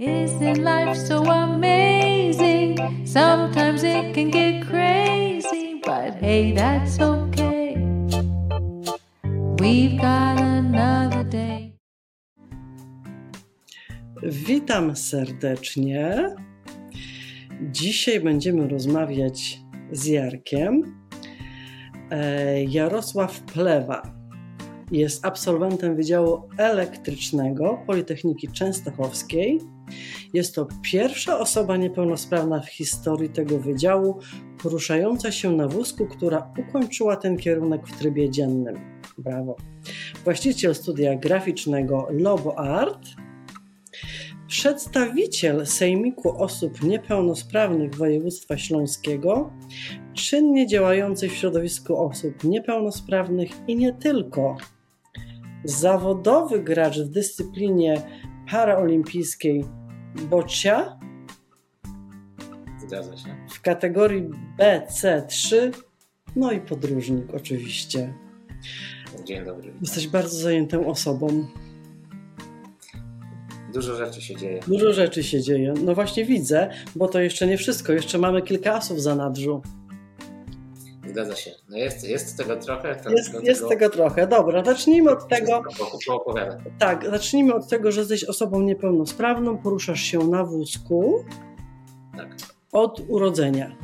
Isn't life so amazing? Sometimes it can get crazy, but hey, that's okay. We've got another day. Witam serdecznie. Dzisiaj będziemy rozmawiać z Jarkiem. E, Jarosław Plewa jest absolwentem Wydziału Elektrycznego Politechniki Częstochowskiej. Jest to pierwsza osoba niepełnosprawna w historii tego wydziału poruszająca się na wózku, która ukończyła ten kierunek w trybie dziennym. Brawo. Właściciel studia graficznego Lobo Art, przedstawiciel Sejmiku Osób Niepełnosprawnych Województwa Śląskiego, czynnie działający w środowisku osób niepełnosprawnych i nie tylko. Zawodowy gracz w dyscyplinie paraolimpijskiej bocia Zgadza się. w kategorii BC3, no i podróżnik oczywiście. Dzień dobry. Jesteś bardzo zajętą osobą. Dużo rzeczy się dzieje. Dużo rzeczy się dzieje. No właśnie widzę, bo to jeszcze nie wszystko. Jeszcze mamy kilka asów za nadrzu. Zgadza się. No jest, jest tego trochę. To Jest, jest tego trochę. Dobra, zacznijmy od tego. Tak, zacznijmy od tego, że jesteś osobą niepełnosprawną, poruszasz się na wózku Tak, od urodzenia.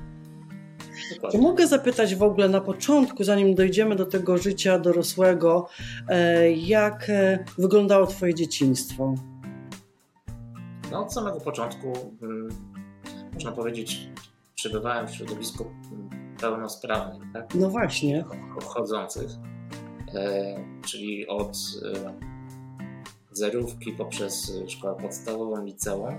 Czy dokładnie. mogę zapytać w ogóle na początku, zanim dojdziemy do tego życia dorosłego, e, jak e, wyglądało Twoje dzieciństwo? No od samego początku, mm, można powiedzieć, przebywałem w środowisku mm, pełnosprawnych, tak? No właśnie. chodzących, e, czyli od e, zerówki poprzez szkołę podstawową, liceum.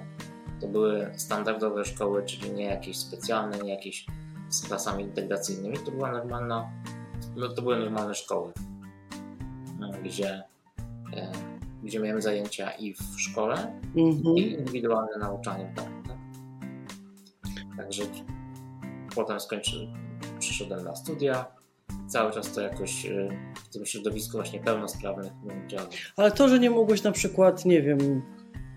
To były standardowe szkoły, czyli nie jakieś specjalne, nie jakieś z klasami integracyjnymi. To była normalna, no, to były normalne szkoły, e, gdzie, e, gdzie miałem zajęcia i w szkole, Mhm. i indywidualne nauczanie w domu. Tak? Także potem skończyłem, przyszedłem na studia. Cały czas to jakoś y, w tym środowisku właśnie pełnosprawnych działam. Ale to, że nie mogłeś na przykład, nie wiem,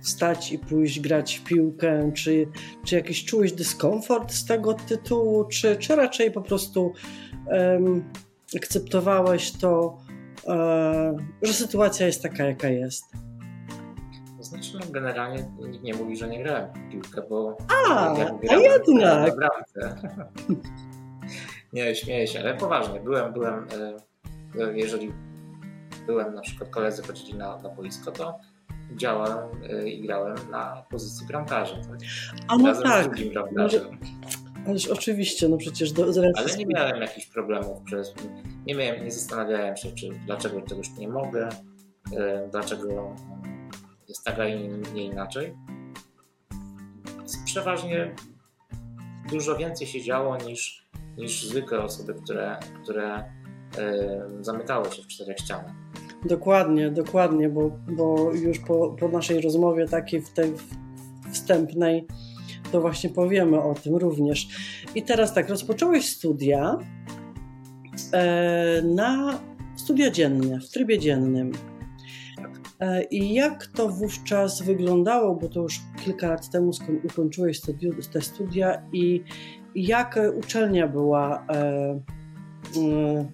wstać i pójść grać w piłkę, czy, czy jakiś czułeś dyskomfort z tego tytułu, czy, czy raczej po prostu em, akceptowałeś to, e, że sytuacja jest taka, jaka jest? To znaczy, no, generalnie nikt nie mówi, że nie grałem w piłkę, bo A, jak a grałem, jednak. Nie, śmieję się, ale poważnie, byłem, byłem, e, jeżeli byłem na przykład koledzy chodzili na, na boisko, to działałem e, i grałem na pozycji bramkarza. Tak? A no Razem z tak, drugim bramkarzem. ależ oczywiście, no przecież do, z racji Ale nie miałem jakichś problemów przez. Nie, miałem, nie zastanawiałem się, czy dlaczego czegoś nie mogę, e, dlaczego jest tak, a nie inaczej. Przeważnie dużo więcej się działo niż, niż zwykłe osoby, które, które e, zamykały się w czterech ścianach. Dokładnie, dokładnie, bo, bo już po, po naszej rozmowie takiej w tej wstępnej to właśnie powiemy o tym również. I teraz tak, rozpocząłeś studia e, na studia dzienne, w trybie dziennym. E, I jak to wówczas wyglądało, bo to już kilka lat temu ukończyłeś te studia i jak e, uczelnia była e, e,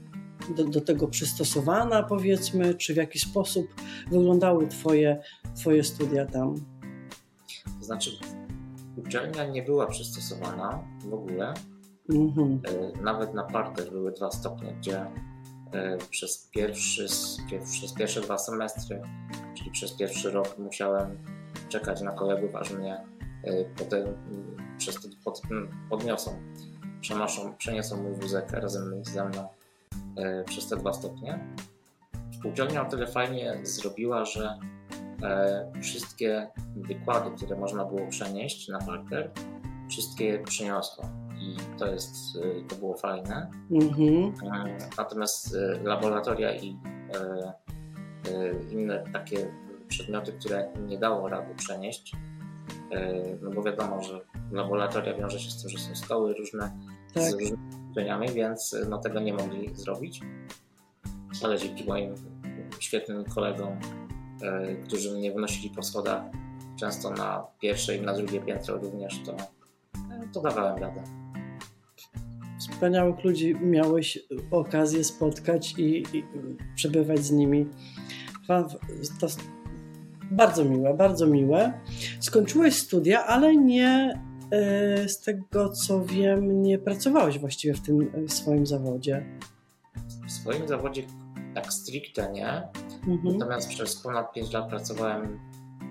do, do tego przystosowana, powiedzmy, czy w jaki sposób wyglądały Twoje, twoje studia tam? To znaczy, uczelnia nie była przystosowana w ogóle. Mhm. E, Nawet na parter były dwa stopnie, gdzie przez, pierwszy, pie- przez pierwsze dwa semestry, czyli przez pierwszy rok musiałem czekać na kolegów, aż mnie potem mm, przez to pod, mm, podniosą, przenoszą, przeniosą mój wózek razem ze mną e, przez te dwa stopnie. Uczelnia o tyle fajnie zrobiła, że e, wszystkie wykłady, które można było przenieść na parter, wszystkie przyniosła i to jest, to było fajne. Mhm. E, Natomiast laboratoria i e, e, inne takie przedmioty, które nie dało rady przenieść, e, no bo wiadomo, że laboratoria wiąże się z tym, że są stoły różne Tak. z różnymi uczeniami, więc y, no, tego nie mogli zrobić. Ale dzięki moim świetnym kolegom, e, którzy mnie wnosili po schodach często na pierwsze i na drugie piętro również, to, to dawałem radę. Wspaniałych ludzi miałeś okazję spotkać i, i przebywać z nimi. To bardzo miłe, bardzo miłe. Skończyłeś studia, ale nie e, z tego co wiem, nie pracowałeś właściwie w tym e, swoim zawodzie. W swoim zawodzie tak stricte nie. Mhm. Natomiast przez ponad 5 lat pracowałem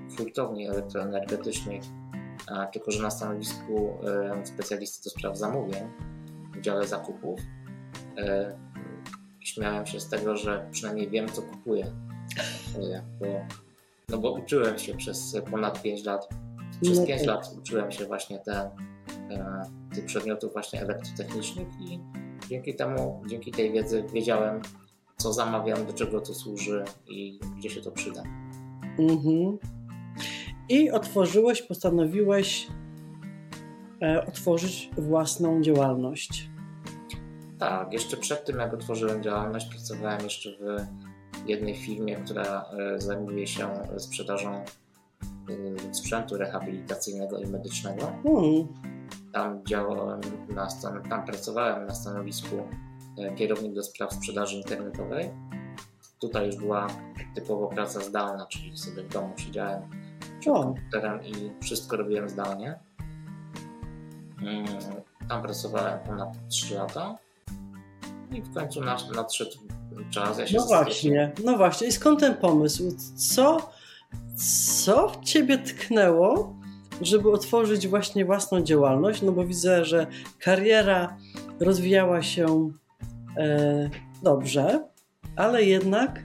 w hurtowni elektroenergetycznej, tylko że na stanowisku e, specjalisty do spraw zamówień w dziale zakupów. Śmiałem się z tego, że przynajmniej wiem, co kupuję. Bo no bo uczyłem się przez ponad 5 lat. Przez no 5 tak. lat uczyłem się właśnie te, e, tych przedmiotów właśnie elektrotechnicznych i dzięki temu, dzięki tej wiedzy wiedziałem, co zamawiam, do czego to służy i gdzie się to przyda. Mhm. I otworzyłeś, postanowiłeś e, otworzyć własną działalność. Tak, jeszcze przed tym, jak otworzyłem działalność, pracowałem jeszcze w jednej firmie, która e, zajmuje się sprzedażą e, sprzętu rehabilitacyjnego i medycznego. Mm. Tam działałem, na stan- tam pracowałem na stanowisku e, kierownik do spraw sprzedaży internetowej. Tutaj już była typowo praca zdalna, czyli sobie w domu siedziałem przed komputerem i wszystko robiłem zdalnie. Mm, tam pracowałem ponad 3 lata i w końcu nadszedł czas. Ja no właśnie, no właśnie. I skąd ten pomysł? Co, co w ciebie tknęło, żeby otworzyć właśnie własną działalność? No bo widzę, że kariera rozwijała się e, dobrze, ale jednak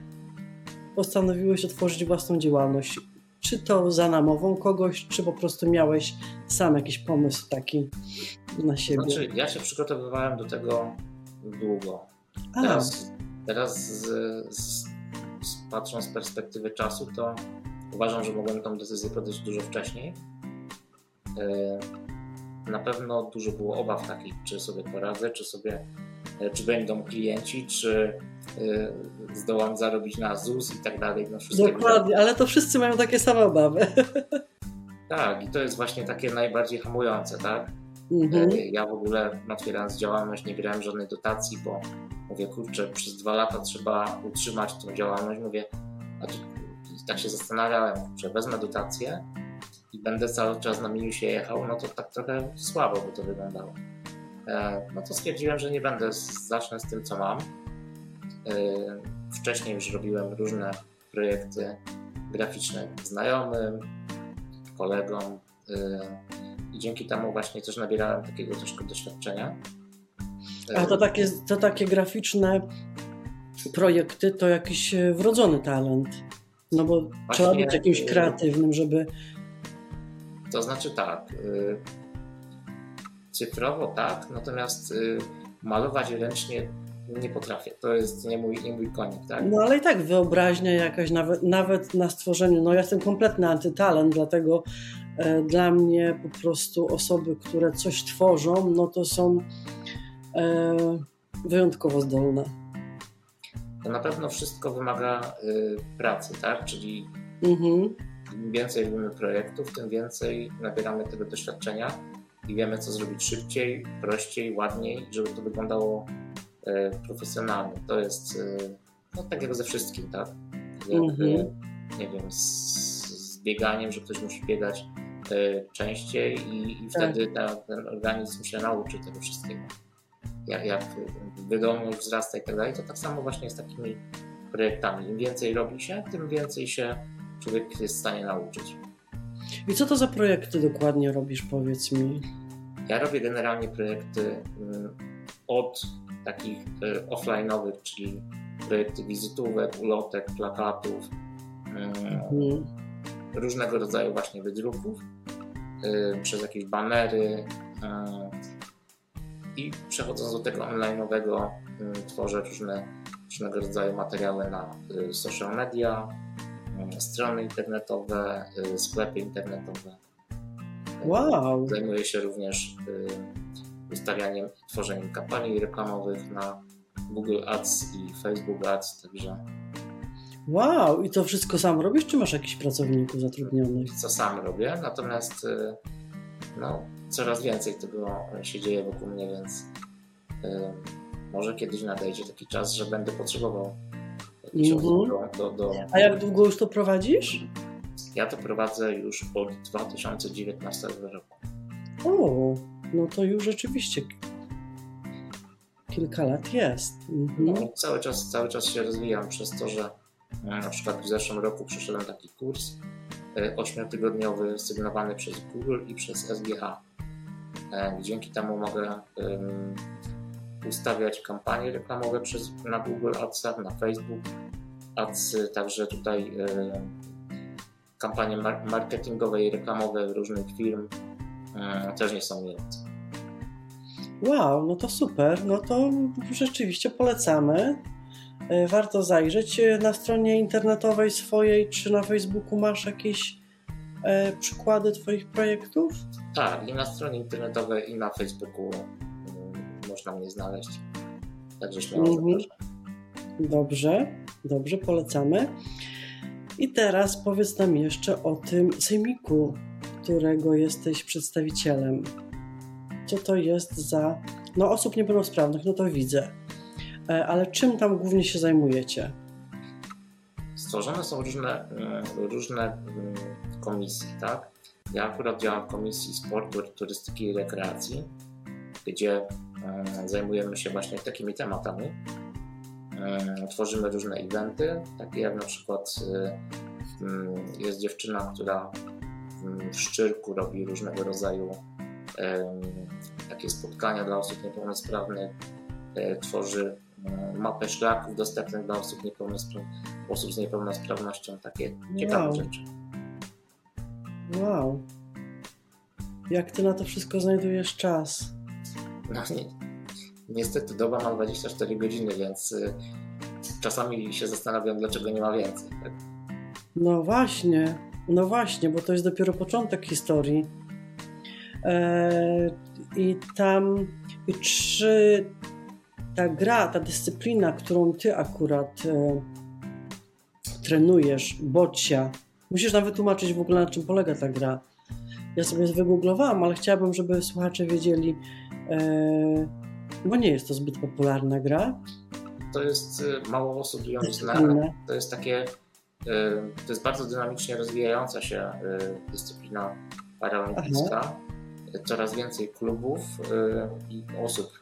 postanowiłeś otworzyć własną działalność. Czy to za namową kogoś, czy po prostu miałeś sam jakiś pomysł taki na siebie? Znaczy, ja się przygotowywałem do tego długo. Teraz Teraz z, z, z, patrząc z perspektywy czasu, to uważam, że mogłem tą decyzję podjąć dużo wcześniej. E, na pewno dużo było obaw takich, czy sobie poradzę, czy sobie, e, czy będą klienci, czy e, zdołam zarobić na ZUS i tak dalej. No Dokładnie, ale to wszyscy mają takie same obawy. Tak, i to jest właśnie takie najbardziej hamujące, tak? Mhm. Ja w ogóle otwierając działalność nie brałem żadnej dotacji, bo Mówię, kurczę, przez dwa lata trzeba utrzymać tą działalność. Mówię, a tu, tak się zastanawiałem, kurczę, wezmę dotację i będę cały czas na minusie jechał, no to tak trochę słabo by to wyglądało. E, no to stwierdziłem, że nie będę, zacznę z tym, co mam. E, wcześniej już robiłem różne projekty graficzne znajomym, kolegom e, i dzięki temu właśnie też nabierałem takiego troszkę doświadczenia. A to takie, to takie graficzne projekty to jakiś e, wrodzony talent. No bo Właśnie, trzeba być jakimś kreatywnym, żeby. To znaczy tak. Y, cyfrowo tak, natomiast y, malować ręcznie nie potrafię. To jest nie mój, nie mój konik, tak? No ale i tak wyobraźnia jakaś, nawet, nawet na stworzeniu. No ja jestem kompletny antytalent, dlatego e, dla mnie po prostu osoby, które coś tworzą, no to są wyjątkowo zdolne. To na pewno wszystko wymaga y, pracy, tak? Czyli mhm. im więcej robimy projektów, tym więcej nabieramy tego doświadczenia i wiemy, co zrobić szybciej, prościej, ładniej, żeby to wyglądało y, profesjonalnie. To jest y, no, tak jak ze wszystkim, tak? tak jak, mhm. nie wiem, z, z bieganiem, że ktoś musi biegać częściej i, i tak. wtedy ta, ten organizm się nauczy tego wszystkiego jak, jak wydolność wzrasta i tak dalej, to tak samo właśnie z takimi projektami. Im więcej robi się, tym więcej się człowiek jest w stanie nauczyć. I co to za projekty dokładnie robisz, powiedz mi? Ja robię generalnie projekty mm, od takich y, offline'owych, czyli projekty wizytówek, ulotek, plakatów, mm, mhm. różnego rodzaju właśnie wydruków, y, przez jakieś banery, y, i przechodząc do tego online'owego mm, tworzę różne, różnego rodzaju materiały na y, social media, mm, strony internetowe, y, sklepy internetowe. Wow! Zajmuję się również y, ustawianiem i tworzeniem kampanii reklamowych na Google Ads i Facebook Ads, także Wow, i to wszystko sam robisz, czy masz jakichś pracowników zatrudnionych? Co sam robię, natomiast no, coraz więcej tego się dzieje wokół mnie, więc y, może kiedyś nadejdzie taki czas, że będę potrzebował jakichś Mhm. do, do... A jak długo już to prowadzisz? Ja to prowadzę już od 2019 roku. O, no to już rzeczywiście kilka lat jest. Mhm. No, cały, czas, cały czas się rozwijam przez to, że e, na przykład w zeszłym roku przeszedłem taki kurs e, ośmiotygodniowy sygnowany przez Google i przez SGH. E, Dzięki temu mogę em, ustawiać kampanie reklamowe przez, na Google Ads, na Facebook Ads, także tutaj e, kampanie mar- marketingowe i reklamowe różnych firm e, też nie są mające. Wow, no to super. No to rzeczywiście polecamy. E, Warto zajrzeć. E, Na stronie internetowej swojej czy na Facebooku masz jakieś e, przykłady Twoich projektów? Tak, i na stronie internetowej, i na Facebooku mm, można mnie znaleźć. Także śmiało Mhm. Dobrze, dobrze, polecamy. I teraz powiedz nam jeszcze o tym sejmiku, którego jesteś przedstawicielem. Co to jest za. No, osób niepełnosprawnych, no to widzę. E, Ale czym tam głównie się zajmujecie? Stworzone są różne, mm, różne mm, komisje, tak? Ja akurat działam w Komisji Sportu, Turystyki i Rekreacji, gdzie mm, zajmujemy się właśnie takimi tematami. Mm, Tworzymy różne eventy, takie jak na przykład y, mm, jest dziewczyna, która mm, w Szczyrku robi różnego rodzaju takie spotkania dla osób niepełnosprawnych, e, tworzy mapę szlaków dostępnych dla osób osób z niepełnosprawnością, takie ciekawe Wow. rzeczy. Wow. Jak ty na to wszystko znajdujesz czas? No, ni- niestety doba ma 24 godziny, więc y, czasami się zastanawiam, dlaczego nie ma więcej. Tak? No właśnie, no właśnie, bo to jest dopiero początek historii. Eee, I tam, i czy ta gra, ta dyscyplina, którą ty akurat e, trenujesz, bocia, musisz nam wytłumaczyć w ogóle na czym polega ta gra. Ja sobie wygooglowałam, ale chciałabym, żeby słuchacze wiedzieli, e, bo nie jest to zbyt popularna gra. To jest y, mało osób ją zna. To jest takie, y, to jest bardzo dynamicznie rozwijająca się y, dyscyplina paraolimpijska. Coraz więcej klubów i osób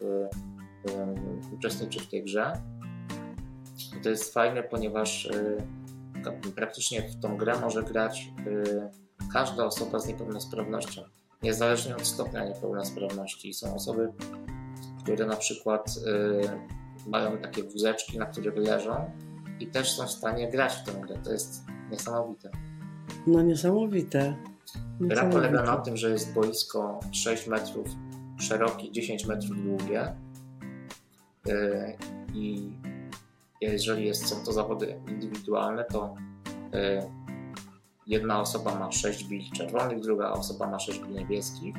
uczestniczy w tej grze. To jest fajne, ponieważ praktycznie w tą grę może grać y, każda osoba z niepełnosprawnością, niezależnie od stopnia niepełnosprawności. Są osoby, które na przykład y, mają takie wózeczki, na których leżą i też są w stanie grać w tę grę. To jest niesamowite. No niesamowite. Gra Niesamowite. polega na tym, że jest boisko 6 metrów szerokie, 10 metrów długie Yy, i jeżeli jest, są to zawody indywidualne, to yy, jedna osoba ma 6 bil czerwonych, druga osoba ma 6 bil niebieskich.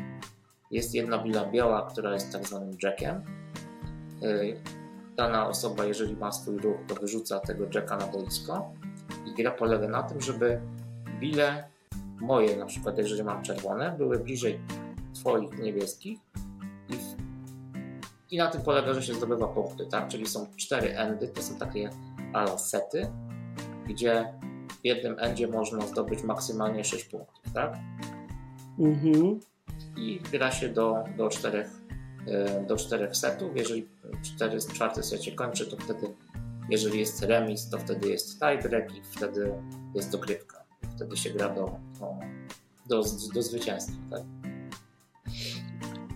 Jest jedna bila biała, która jest tak zwanym jackiem. Yy, Dana osoba, jeżeli ma swój ruch, to wyrzuca tego jacka na boisko i gra polega na tym, żeby bile moje, na przykład jeżeli mam czerwone, były bliżej Twoich niebieskich i na tym polega, że się zdobywa punkty, tak? Czyli są cztery endy, to są takie ala sety, gdzie w jednym endzie można zdobyć maksymalnie 6 punktów, tak? Mhm. I gra się do, do, czterech, e, do czterech setów. Jeżeli cztery, czwarty set się kończy, to wtedy, jeżeli jest remis, to wtedy jest tiebreak i wtedy jest dogrywka. Wtedy się gra do, do, do, do zwycięstwa. Tak?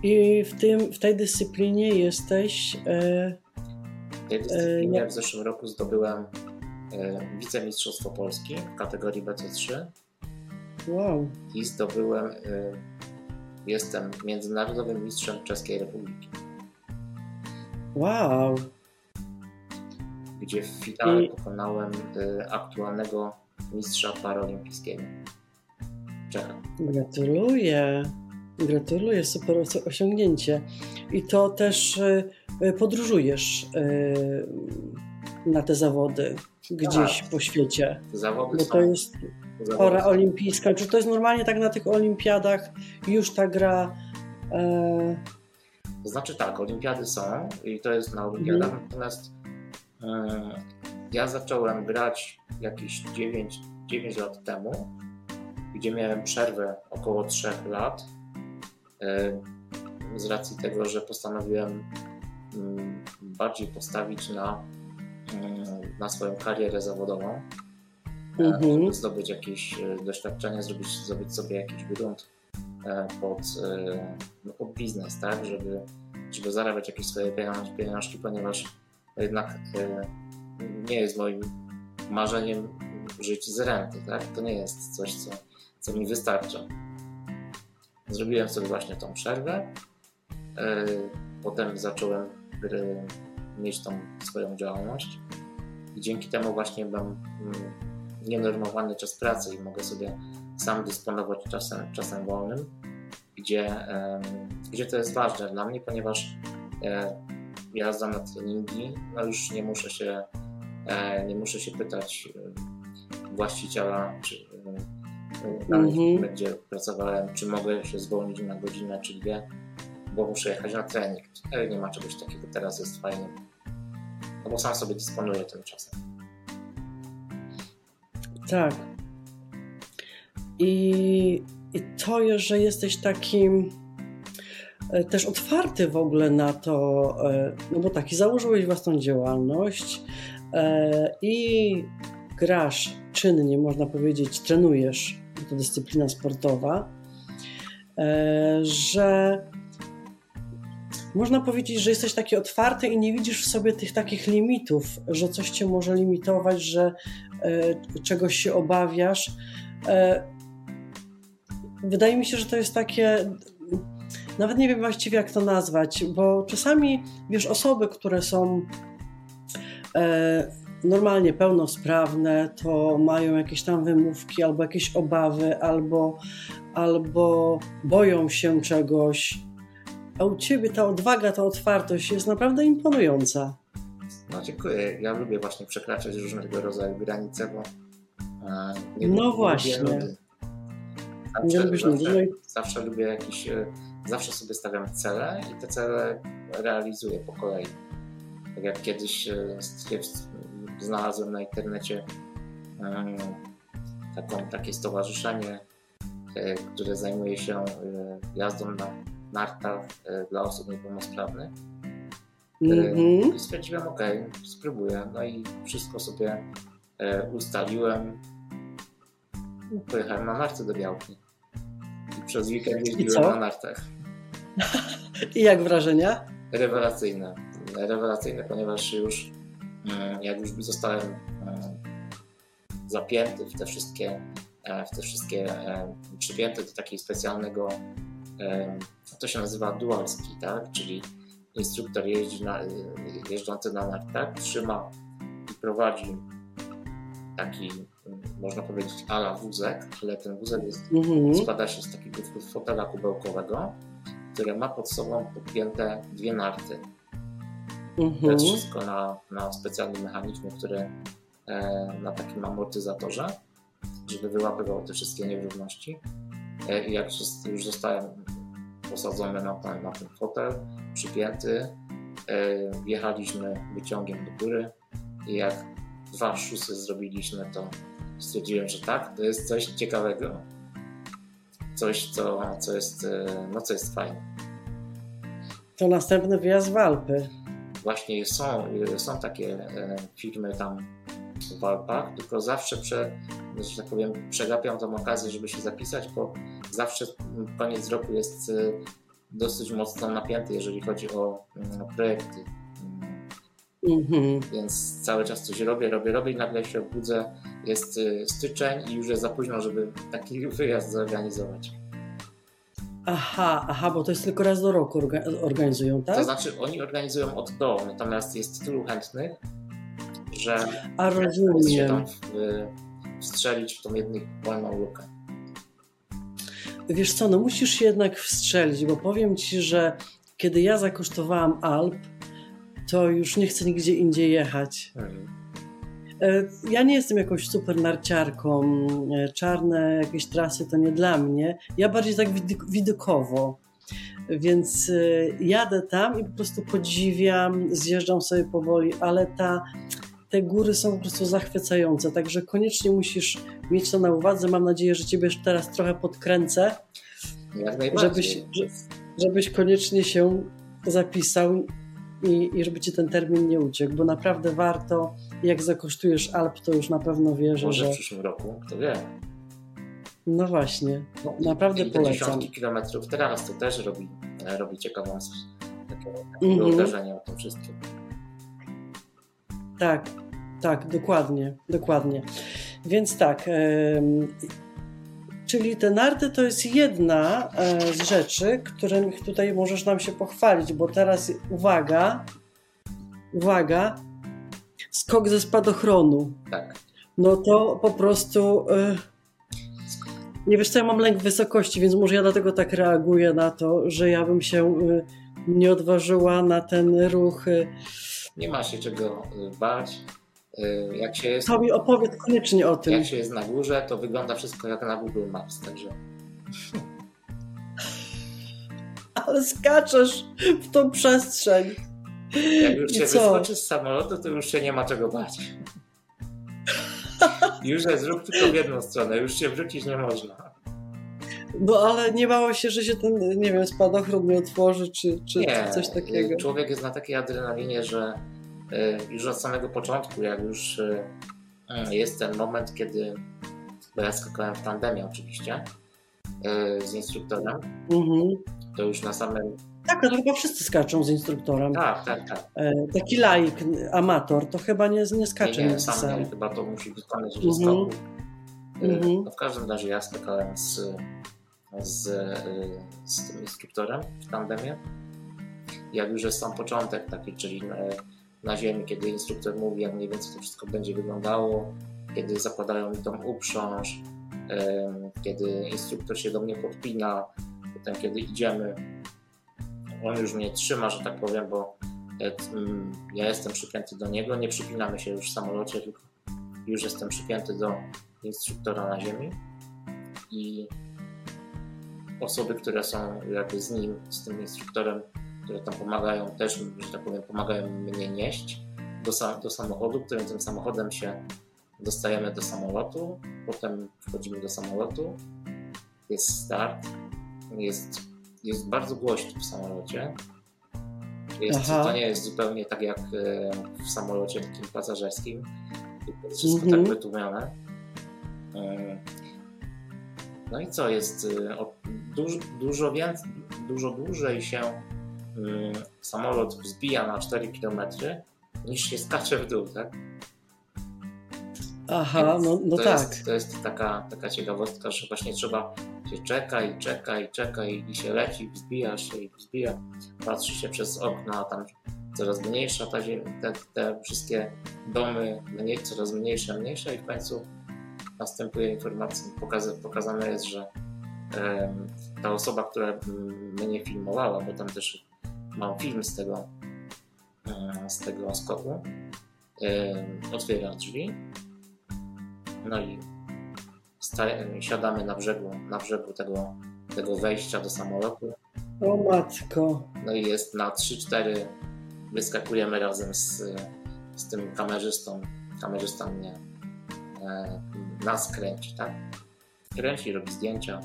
I w, tym, w tej dyscyplinie jesteś. E, W tej dyscyplinie jak- w zeszłym roku zdobyłem e, wicemistrzostwo Polski w kategorii BC3 wow. i zdobyłem, e, jestem międzynarodowym mistrzem Czeskiej Republiki, Wow. gdzie w finale I- pokonałem e, aktualnego mistrza paraolimpijskiego Czecha. Gratuluję. Gratuluję, super os- osiągnięcie. I to też e, e, podróżujesz e, na te zawody. gdzieś Tak. po świecie? Zawody Bo są, to jest zawody pora są- olimpijska. Czy to jest normalnie tak na tych olimpiadach już ta gra? E, To znaczy tak, olimpiady są i to jest na olimpiadach, Mhm. natomiast e, ja zacząłem grać jakieś 9, 9 lat temu, gdzie miałem przerwę około 3 lat. E, z racji tego, że postanowiłem mm, bardziej postawić na, mm, na swoją karierę zawodową, e, Mhm. zdobyć jakieś e, doświadczenie, zrobić, zrobić sobie jakiś grunt pod, no, pod biznes, tak, żeby, żeby zarabiać jakieś swoje pieniądze, pieniążki, ponieważ jednak nie jest moim marzeniem żyć z renty, tak? To nie jest coś, co, co mi wystarcza. Zrobiłem sobie właśnie tą przerwę. e, Potem zacząłem mieć tą swoją działalność i dzięki temu właśnie mam mm, nienormowany czas pracy i mogę sobie sam dysponować czasem, czasem wolnym, gdzie, gdzie to jest ważne dla mnie, ponieważ e, jazda na treningi, no już nie muszę się, e, nie muszę się pytać właściciela, czy e, danej Mhm. firmy, gdzie pracowałem, czy mogę się zwolnić na godzinę, czy dwie, bo muszę jechać na trening. E, Nie ma czegoś takiego, teraz jest fajnie. No bo sam sobie dysponuję tym czasem. Tak. I, I to, że jesteś takim e, też otwarty w ogóle na to, e, no bo taki założyłeś własną działalność e, i grasz czynnie, można powiedzieć, trenujesz, to dyscyplina sportowa, e, że można powiedzieć, że jesteś taki otwarty i nie widzisz w sobie tych takich limitów, że coś cię może limitować, że e, czegoś się obawiasz. E, wydaje mi się, że to jest takie. Nawet nie wiem właściwie, jak to nazwać, bo czasami wiesz, osoby, które są normalnie pełnosprawne, to mają jakieś tam wymówki, albo jakieś obawy, albo, albo boją się czegoś. A u ciebie ta odwaga, ta otwartość jest naprawdę imponująca. No dziękuję. Ja lubię właśnie przekraczać różnego rodzaju granice, bo e, nie No lubię właśnie. Nie Zawsze, lubisz nudy, no zawsze, zawsze lubię jakieś, e, zawsze sobie stawiam cele i te cele realizuję po kolei. Tak jak kiedyś e, znalazłem na internecie e, taką, takie stowarzyszenie, e, które zajmuje się e, jazdą na nartach dla osób niepełnosprawnych. Mhm. I stwierdziłem, ok, spróbuję. No i wszystko sobie ustaliłem. Pojechałem na narty do Białki. I przez weekend jeździłem na nartach. I jak wrażenia? Rewelacyjne. Rewelacyjne, ponieważ już jak już zostałem mm, zapięty w te wszystkie, e, w te wszystkie e, przypięty do takiego specjalnego e, to się nazywa dual ski, tak? Czyli instruktor jeździ na, e, jeżdżący na nartach, trzyma i prowadzi taki, można powiedzieć, ala wózek, ale ten wózek jest Mhm. składa się z takiego fotela kubełkowego, które ma pod sobą podpięte dwie narty. To Mhm. jest wszystko na, na specjalnym mechanizmie, który e, na takim amortyzatorze, żeby wyłapywał te wszystkie nierówności. E, I jak już zostałem posadzony na ten, na ten fotel, przypięty, e, wjechaliśmy wyciągiem do góry i jak dwa szusy zrobiliśmy, to stwierdziłem, że tak, to jest coś ciekawego. Coś, co, co, jest, no, co jest fajne. To następny wyjazd w Alpy. Właśnie są, są takie e, firmy tam w Alpach, tylko zawsze, prze, że tak powiem, przegapiam tą okazję, żeby się zapisać, bo zawsze koniec roku jest e, dosyć mocno napięty, jeżeli chodzi o mm, projekty. Mhm. Więc cały czas coś robię, robię, robię i nagle się obudzę, jest e, styczeń i już jest za późno, żeby taki wyjazd zorganizować. Aha, aha, bo to jest tylko raz do roku orga- organizują, tak? To znaczy oni organizują od do, natomiast jest tylu chętnych, że A jest się rozumiem. tam w, wstrzelić w tą jedną wolną lukę. Wiesz co, no musisz się jednak wstrzelić, bo powiem ci, że kiedy ja zakosztowałam Alp, to już nie chcę nigdzie indziej jechać. Mhm. E, ja nie jestem jakąś super narciarką. E, czarne jakieś trasy to nie dla mnie. Ja bardziej tak widokowo. Więc e, jadę tam i po prostu podziwiam, zjeżdżam sobie powoli, ale ta, te góry są po prostu zachwycające, także koniecznie musisz mieć to na uwadze. Mam nadzieję, że Ciebie teraz trochę podkręcę, żebyś, żebyś koniecznie się zapisał i, i żeby Ci ten termin nie uciekł, bo naprawdę warto. Jak zakosztujesz Alp, to już na pewno wiesz, że... Może w przyszłym roku, kto wie. No właśnie, no, naprawdę i polecam. dziesiątki kilometrów teraz to też robi, robi ciekawą takie, takie mm -hmm. o tym wszystkim. Tak, tak, dokładnie, dokładnie. Więc tak, czyli te narty to jest jedna e, z rzeczy, którymi tutaj możesz nam się pochwalić, bo teraz uwaga, uwaga, skok ze spadochronu. Tak. No to po prostu... E, nie wiesz co, ja mam lęk wysokości, więc może ja dlatego tak reaguję na to, że ja bym się e, nie odważyła na ten ruch. Nie ma się czego bać. Y, jak się jest, to mi opowiedz koniecznie o tym. Jak się jest na górze, to wygląda wszystko jak na Google Maps, także... Ale skaczesz w tą przestrzeń. Jak już się wyskoczy z samolotu, to już się nie ma czego bać. już zrób tylko w jedną stronę, już się wrócić nie można. No ale nie bało się, że się ten, nie wiem, spadochron nie otworzy, czy, czy nie, coś takiego. Człowiek jest na takiej adrenalinie, że E, już od samego początku, jak już e, jest ten moment, kiedy, bo ja skakałem w tandemie oczywiście z instruktorem, mhm. to już na samym tak, to chyba wszyscy skaczą z instruktorem. Tak, tak, tak. taki laik, amator, to chyba nie, nie skacze. Nie, nie sam, sam. chyba to musi ze mhm. skoku. Mhm. No w każdym razie ja skakałem z, z, z tym instruktorem w tandemie. Jak już jest sam początek taki, czyli na ziemi, kiedy instruktor mówi, jak mniej więcej to wszystko będzie wyglądało, kiedy zakładają mi tą uprząż, kiedy instruktor się do mnie podpina, potem kiedy idziemy, on już mnie trzyma, że tak powiem, bo mm, ja jestem przypięty do niego, nie przypinamy się już w samolocie, tylko już jestem przypięty do instruktora na ziemi. I osoby, które są jakby z nim, z tym instruktorem, które tam pomagają też, że tak powiem, pomagają mnie nieść do, do samochodu, którym tym samochodem się dostajemy do samolotu, potem wchodzimy do samolotu, jest start, jest, jest bardzo głośno w samolocie. Jest, to nie jest zupełnie tak jak e, w samolocie takim pasażerskim. Wszystko mm -hmm. tak wytłumione. E, no i co, jest e, dużo, dużo, więcej, dużo dłużej się samolot wzbija na 4 km niż się skacze w dół, tak? Aha, no, no to tak. Jest, to jest taka, taka ciekawostka, że właśnie trzeba się czeka i czeka i czeka i się leci, wzbija się i wzbija, patrzy się przez okna, tam coraz mniejsza ta ziemia, te, te wszystkie domy mniej, coraz mniejsze, mniejsze i w końcu następuje informacja, pokazane jest, że ta osoba, która mnie filmowała, bo tam też mam film z tego, e, z tego skoku. E, otwiera drzwi. No i siadamy na brzegu, na brzegu tego, tego wejścia do samolotu. O matko. No i jest na 3-4 wyskakujemy razem z, z tym kamerzystą. Kamerzysta mnie e, nas kręci, tak? Kręci, robi zdjęcia.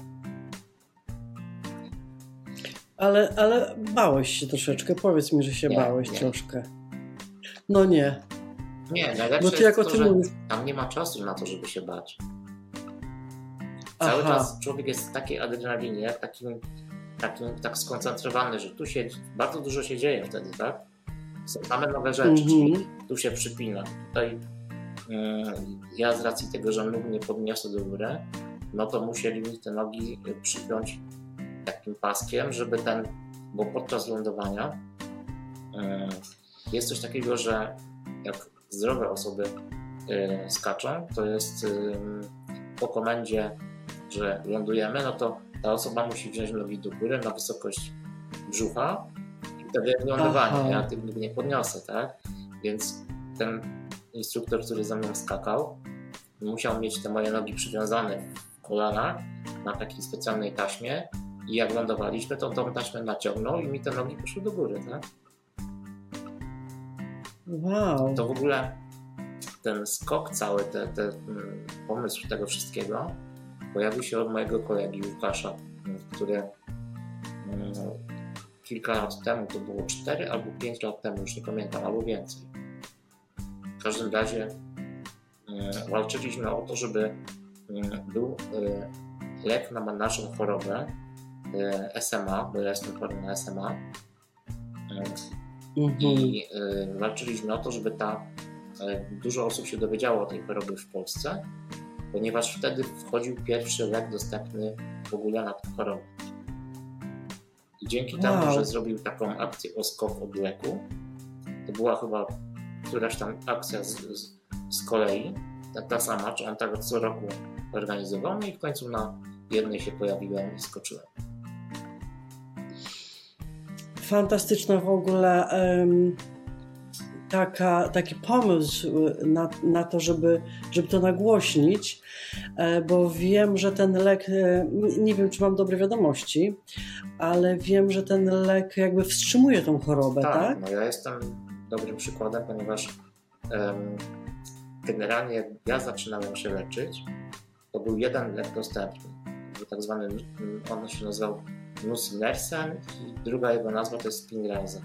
Ale, ale bałeś się troszeczkę. Powiedz mi, że się nie, bałeś nie. troszkę. No nie. Nie, najlepsze Bo ty jest to, że mówisz... tam nie ma czasu na to, żeby się bać. Cały Aha. czas człowiek jest w takiej adrenalinie, takim, takim, tak skoncentrowany, że tu się bardzo dużo się dzieje wtedy, tak? Są same nowe rzeczy, mm -hmm. czyli tu się przypina. Tutaj yy, ja z racji tego, że nóg nie podniosę do góry, no to musieli mi te nogi przypiąć takim paskiem, żeby ten, bo podczas lądowania jest coś takiego, że jak zdrowe osoby skaczą, to jest po komendzie, że lądujemy, no to ta osoba musi wziąć nogi do góry na wysokość brzucha i wtedy lądowanie. Ja tych nóg nie podniosę, tak? Więc ten instruktor, który ze mną skakał, musiał mieć te moje nogi przywiązane w kolanach na takiej specjalnej taśmie i jak lądowaliśmy, to tą taśmę naciągnął i mi te nogi poszły do góry, tak? Wow. To w ogóle ten skok cały, te, te, mm, pomysł tego wszystkiego pojawił się od mojego kolegi Łukasza, który mm, kilka lat temu, to było 4 albo 5 lat temu, już nie pamiętam, albo więcej. W każdym razie mm, walczyliśmy o to, żeby był y, lek na naszą chorobę y, SMA, bo ja jestem chory na SMA. Mhm. I y, walczyliśmy o to, żeby ta dużo osób się dowiedziało o tej chorobie w Polsce, ponieważ wtedy wchodził pierwszy lek dostępny w ogóle na tę chorobę. I dzięki wow. temu, że zrobił taką akcję o skok od leku, to była chyba któraś tam akcja z, z, z kolei, ta, ta sama, czy on tak co roku organizował, no i w końcu na jednej się pojawiłem i skoczyłem. Fantastyczna w ogóle taka, taki pomysł na, na to, żeby, żeby to nagłośnić, e, bo wiem, że ten lek, e, nie wiem czy mam dobre wiadomości, ale wiem, że ten lek jakby wstrzymuje tą chorobę, tak? tak? No ja jestem dobrym przykładem, ponieważ um, generalnie ja zaczynałem się leczyć, to był jeden lek dostępny. Tak zwany, on się nazywał Nusinersen i druga jego nazwa to jest Spinraza.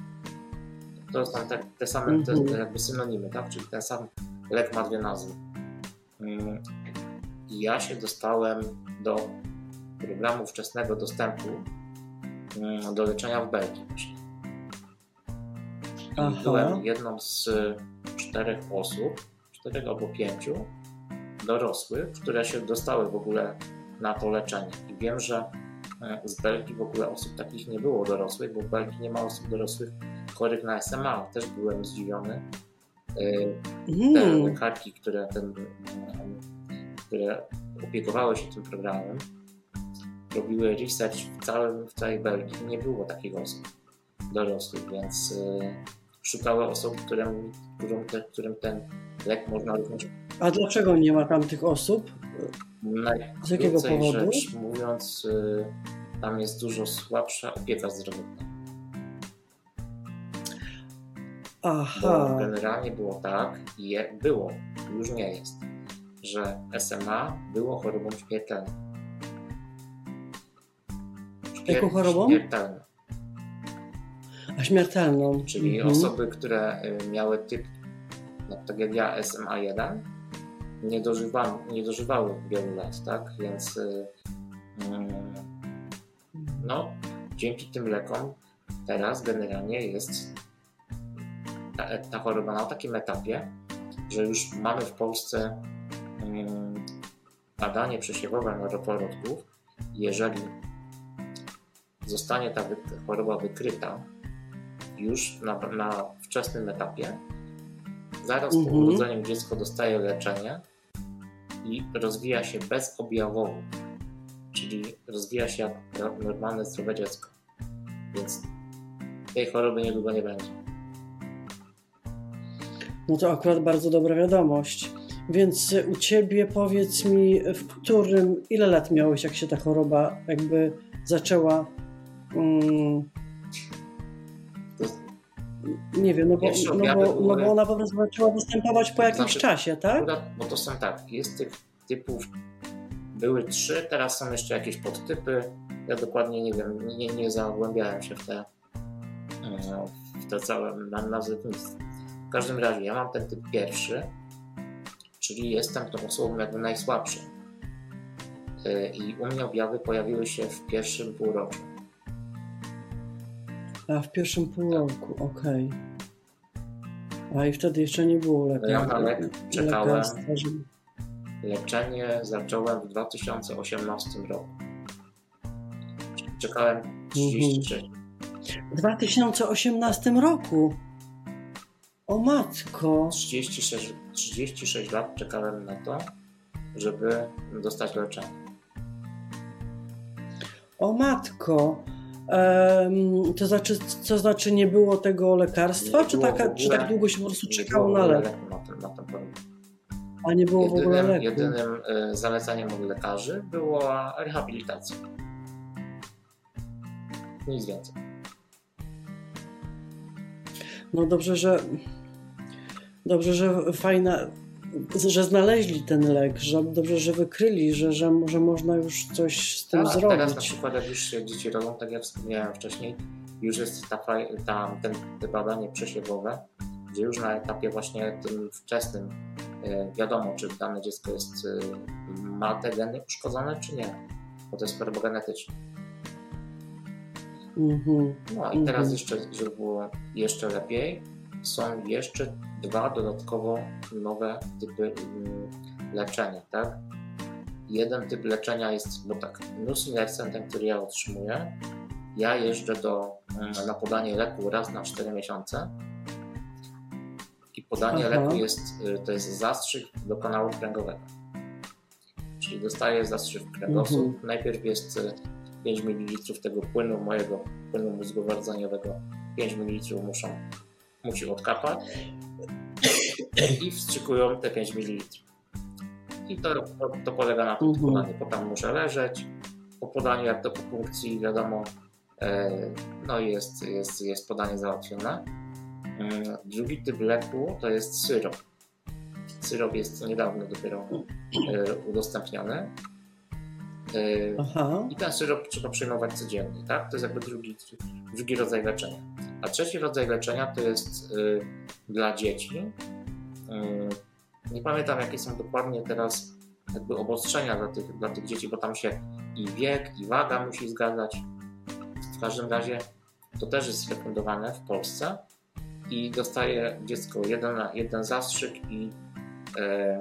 To są te, te same te, te jakby synonimy, tak? Czyli ten sam lek ma dwie nazwy. Mm, I ja się dostałem do programu wczesnego dostępu mm, do leczenia w Belgii. I byłem jedną z czterech osób, czterech albo pięciu dorosłych, które się dostały w ogóle na to leczenie. I wiem, że z Belgii w ogóle osób takich nie było dorosłych, bo w Belgii nie ma osób dorosłych chorych na SMA. Też byłem zdziwiony. E, te mm. lekarki, które, ten, które opiekowały się tym programem, robiły research w, całym, w całej Belgii. Nie było takich osób dorosłych, więc e, szukały osób, którym, którym, te, którym ten lek można. A dlaczego nie ma tam tych osób? Z jakiego powodu? Rzecz mówiąc, y, tam jest dużo słabsza opieka zdrowotna. Aha. Bo generalnie było tak, je, było, już nie jest, że SMA było chorobą śmiertelną. Śmier Jaką chorobą? Śmiertelną. A śmiertelną. Czyli mhm. osoby, które y, miały typ, no, tak jak ja, SMA1, nie, dożywa, nie dożywały wielu lat, tak? Więc y, mm, no, dzięki tym lekom teraz generalnie jest ta, ta choroba na takim etapie, że już mamy w Polsce mm, badanie przesiewowe nowotworów. Jeżeli zostanie ta choroba wykryta już na, na wczesnym etapie, zaraz mhm. po urodzeniu dziecko dostaje leczenie i rozwija się bezobjawowo, czyli rozwija się jak normalne, zdrowe dziecko. Więc tej choroby niedługo nie będzie. No to akurat bardzo dobra wiadomość. Więc u ciebie powiedz mi, w którym, ile lat miałeś, jak się ta choroba jakby zaczęła um, nie wiem, no bo, no bo, no bo ona po prostu zaczęła występować po jakimś znaczy, czasie, tak? Bo to są tak, jest tych typów, były trzy, teraz są jeszcze jakieś podtypy. Ja dokładnie nie wiem, nie, nie zagłębiałem się w te, e, w te całe nazewnictwo. W każdym razie ja mam ten typ pierwszy, czyli jestem tą osobą jakby najsłabszą. E, I u mnie objawy pojawiły się w pierwszym półroczu. A w pierwszym półrocku, tak. okej. A i wtedy jeszcze nie było lekarza. Ja na lek czekałem. Leczenie zacząłem w 2018 roku. Czekałem 33. Mhm. W 2018 roku? O matko! 36, 36 lat czekałem na to, żeby dostać leczenie. O matko! To znaczy, co znaczy nie było tego lekarstwa, Nie czy, było taka, w czy tak długo się po prostu czekało na lek? na ten, na. A nie było w ogóle Jedynym, leku? jedynym e, zaleceniem od lekarzy była rehabilitacja. Nic więcej. No dobrze, że dobrze, że fajna, że znaleźli ten lek, że dobrze, że wykryli, że, że, że można już coś z tym Tak, teraz na zrobić. przykład jak już się dzieci rodzą, tak jak wspomniałem wcześniej, już jest ta, ta, ten, te badanie przesiewowe, gdzie już na etapie właśnie tym wczesnym e, wiadomo, czy dane dziecko jest, e, ma te geny uszkodzone, czy nie, bo to jest choroba genetyczna. Mhm. No i teraz jeszcze, żeby było jeszcze lepiej, są jeszcze dwa dodatkowo nowe typy mm, leczenia, tak? Jeden typ leczenia jest, bo tak, nusinersen, ten, który ja otrzymuję, ja jeżdżę do, mm, na podanie leku raz na 4 miesiące i podanie Aha. leku jest, y, to jest zastrzyk do kanału kręgowego. Czyli dostaję zastrzyk kręgosłup. Mhm. Najpierw jest y, 5 ml tego płynu mojego płynu mózgowo-rdzeniowego 5 ml muszą, musi odkapać i wstrzykują te 5 ml. I to, to, to polega na tym Mhm. podaniu. Potem muszę leżeć. Po podaniu, jak to po punkcji, wiadomo, e, no jest, jest, jest podanie załatwione. Mm, Drugi typ leku to jest syrop. Syrop jest niedawno dopiero e, udostępniony. E, Aha. i ten syrop trzeba przyjmować codziennie, tak? To jest jakby drugi, drugi rodzaj leczenia. A trzeci rodzaj leczenia to jest y, dla dzieci. Y, nie pamiętam, jakie są dokładnie teraz jakby obostrzenia dla tych, dla tych dzieci, bo tam się i wiek, i waga musi zgadzać. W każdym razie to też jest refundowane w Polsce i dostaje dziecko jeden, jeden zastrzyk i e,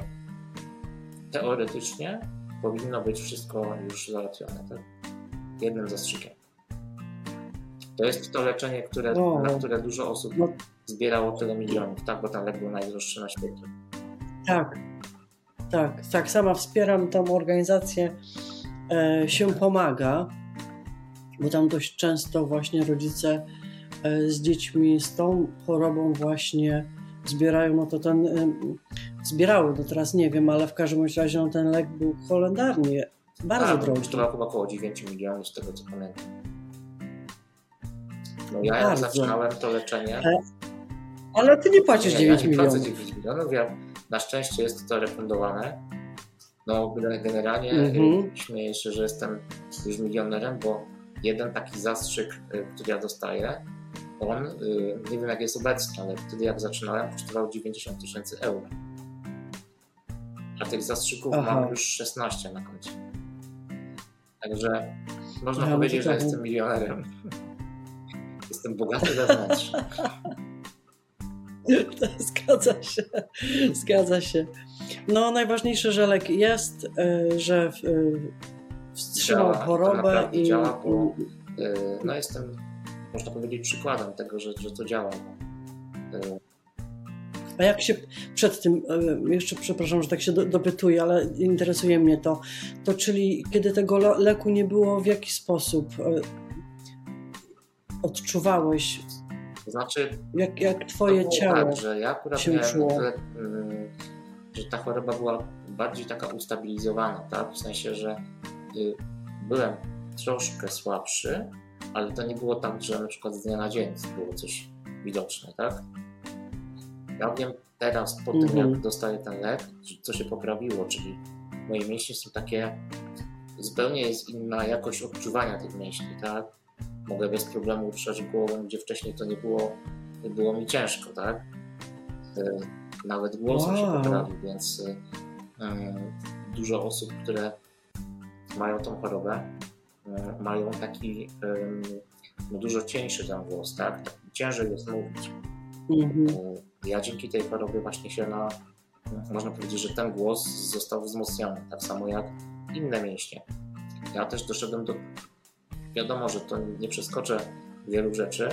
teoretycznie powinno być wszystko już załatwione, tak? Jednym zastrzykiem. To jest to leczenie, które, O. na które dużo osób No. zbierało tyle milionów, tak? Bo ten lek był najdroższy na świecie. Tak, tak, tak. Sama wspieram tą organizację e, się pomaga, bo tam dość często właśnie rodzice e, z dziećmi z tą chorobą właśnie zbierają, no to ten e, zbierały, to teraz nie wiem, ale w każdym razie no, ten lek był holendarnie bardzo drogi. kosztował chyba około 9 milionów, z tego co pamiętam. No ja jak Bardzo. zaczynałem to leczenie, E, Ale ty nie płacisz nie, 9 ja nie płacę milionów. 9 milionów, ja, na szczęście jest to refundowane. No generalnie Mhm. śmieję się, że jestem już milionerem, bo jeden taki zastrzyk, y, który ja dostaję, on, y, nie wiem jak jest obecnie, ale wtedy jak zaczynałem, kosztował 90 tysięcy euro. A tych zastrzyków Aha. mam już 16 na koncie. Także można Ja, no powiedzieć, że jestem milionerem. Jestem bogaty wewnętrznie. Zgadza się, zgadza się. No najważniejsze, że lek jest, e, że e, wstrzymał Działa, chorobę naprawdę i, działa, bo- Y, No jestem, można powiedzieć, przykładem tego, że, że to działa. Y, A jak się przed tym, jeszcze przepraszam, że tak się do, dopytuję, ale interesuje mnie to, to czyli kiedy tego le- leku nie było, w jaki sposób odczuwałeś, To znaczy, jak, jak twoje ciało? tak, że ja akurat się miałem czuło? tyle, mm, że ta choroba była bardziej taka ustabilizowana, tak? W sensie, że y, byłem troszkę słabszy, ale to nie było tak, że na przykład z dnia na dzień było coś widoczne, tak? Ja wiem teraz, po tym Mhm. jak dostaję ten lek, co się poprawiło, czyli moje mięśnie są takie, zupełnie jest inna jakość odczuwania tych mięśni, tak? Mogę bez problemu ruszać głową, gdzie wcześniej to nie było, nie było mi ciężko, tak? E, Nawet głos mi się Wow. poprawił, więc e, e, dużo osób, które mają tą chorobę, mają taki no dużo cieńszy ten głos, tak? Ciężej jest mówić. Mhm. Ja dzięki tej chorobie właśnie się na, można powiedzieć, że ten głos został wzmocniony, tak samo jak inne mięśnie. Ja też doszedłem do, wiadomo, że to nie przeskoczę wielu rzeczy,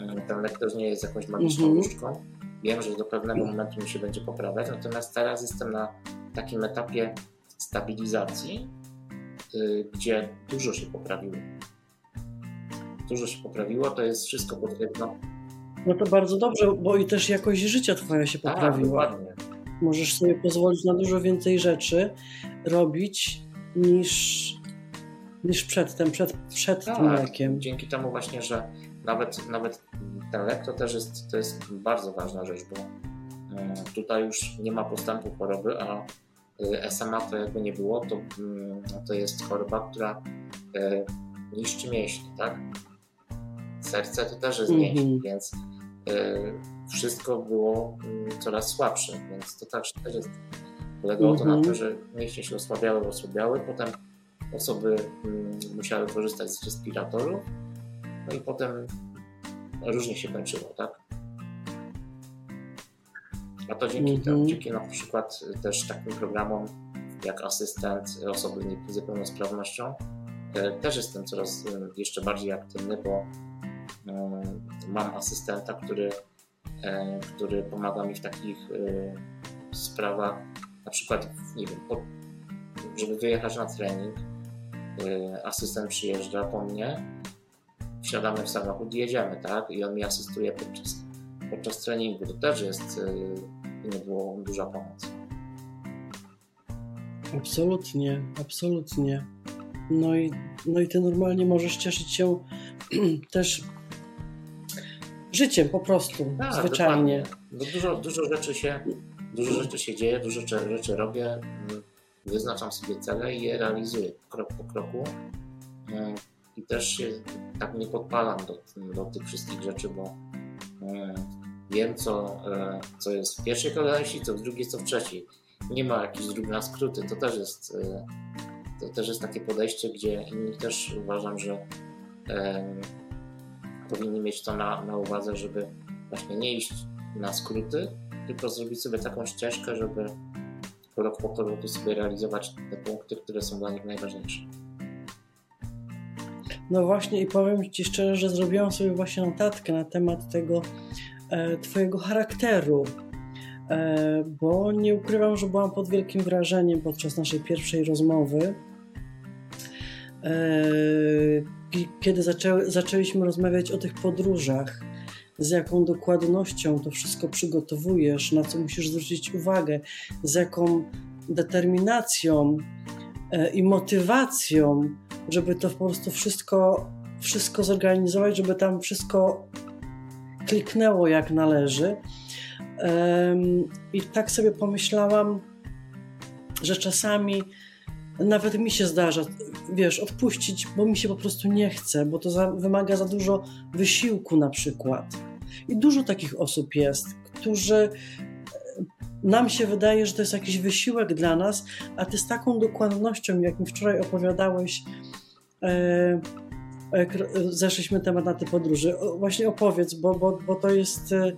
E, ten lek też nie jest jakąś magiczną Mhm. różdżką. Wiem, że do pewnego momentu mi się będzie poprawiać, natomiast teraz jestem na takim etapie stabilizacji, y, gdzie dużo się poprawiło. dużo się poprawiło, to jest wszystko potwierdzone. No to bardzo dobrze, bo i też jakość życia twoja się Tak, poprawiła. dokładnie. Możesz sobie pozwolić na dużo więcej rzeczy robić niż, niż przedtem, przed, przed tym Tak, lekiem. dzięki temu właśnie, że nawet, nawet ten lek to też jest, to jest bardzo ważna rzecz, bo mm, tutaj już nie ma postępu choroby, a y, SMA to jakby nie było, to, mm, to jest choroba, która y, niszczy mięśnie, tak? Serce to też jest mięśnie, więc y, wszystko było mm, coraz słabsze, więc to też, też jest, polegało to na Mhm. tym, że mięśnie się osłabiały, osłabiały, potem osoby mm, musiały korzystać z respiratorów, no i potem różnie się kończyło, tak? A to dzięki, Mhm. temu, dzięki na przykład też takim programom jak asystent osoby z niepełnosprawnością, e, też jestem coraz e, jeszcze bardziej aktywny, bo e, mam asystenta, który, który pomaga mi w takich sprawach, na przykład, nie wiem, żeby wyjechać na trening, asystent przyjeżdża po mnie, wsiadamy w samochód i jedziemy, tak? I on mi asystuje podczas, podczas treningu. To też jest, nie było duża pomoc. Absolutnie, absolutnie. No i, no i ty normalnie możesz cieszyć się też życiem po prostu, Tak, zwyczajnie. dokładnie. Bo dużo, dużo rzeczy się, dużo rzeczy się dzieje, dużo rzeczy robię, mm, wyznaczam sobie cele i je realizuję krok po kroku. Mm, I też się tak nie podpalam do, do tych wszystkich rzeczy, bo mm, wiem, co, e, co jest w pierwszej kolejności, co w drugiej, co w trzeciej. Nie ma jakichś dróg na skróty. To też jest, e, to też jest takie podejście, gdzie inni też uważam, że em, powinni mieć to na, na uwadze, żeby właśnie nie iść na skróty, tylko zrobić sobie taką ścieżkę, żeby krok po kroku sobie realizować te punkty, które są dla nich najważniejsze. No właśnie i powiem Ci szczerze, że zrobiłam sobie właśnie notatkę na temat tego e, Twojego charakteru, e, bo nie ukrywam, że byłam pod wielkim wrażeniem podczas naszej pierwszej rozmowy, e, ki- kiedy zaczęły, zaczęliśmy rozmawiać o tych podróżach, z jaką dokładnością to wszystko przygotowujesz, na co musisz zwrócić uwagę, z jaką determinacją e, i motywacją żeby to po prostu wszystko, wszystko zorganizować, żeby tam wszystko kliknęło jak należy. I tak sobie pomyślałam, że czasami nawet mi się zdarza, wiesz, odpuścić, bo mi się po prostu nie chce, bo to za, wymaga za dużo wysiłku na przykład. I dużo takich osób jest, którzy e, nam się wydaje, że to jest jakiś wysiłek dla nas, a ty z taką dokładnością, jak mi wczoraj opowiadałeś, e, ro- zeszliśmy temat na te podróże. O, Właśnie opowiedz, bo, bo, bo to jest e,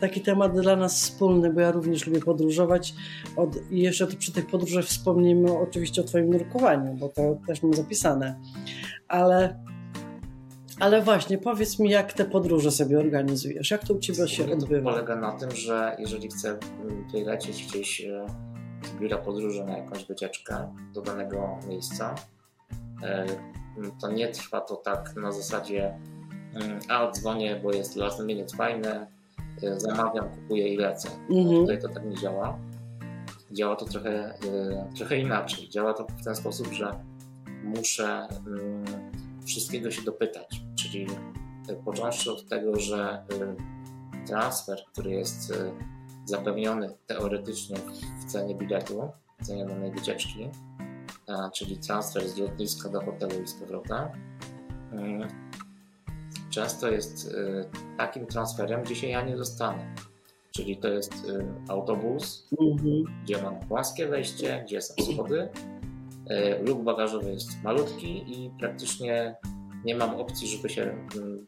taki temat dla nas wspólny, bo ja również lubię podróżować. Od, I jeszcze przy tych podróżach wspomnimy oczywiście o Twoim nurkowaniu, bo to też mam zapisane. Ale, ale właśnie, powiedz mi, jak te podróże sobie organizujesz? Jak to u Ciebie się to odbywa? polega na tym, że jeżeli chcę mm, tutaj lecieć gdzieś e, z biura podróży na jakąś wycieczkę do danego miejsca, e, to nie trwa to tak na zasadzie mm, a dzwonię, bo jest last minute fajne, e, zamawiam, kupuję i lecę. Mhm. Tutaj to tak nie działa. Działa to trochę, trochę inaczej. Działa to w ten sposób, że muszę mm, wszystkiego się dopytać. Czyli e, począwszy od tego, że e, transfer, który jest e, zapewniony teoretycznie w cenie biletu, w cenie danej wycieczki, czyli transfer z lotniska do hotelu i z powrotem, często jest takim transferem, gdzie się ja nie dostanę. Czyli to jest autobus, Mhm. gdzie mam płaskie wejście, gdzie są schody. Luk bagażowy jest malutki i praktycznie nie mam opcji, żeby się mm,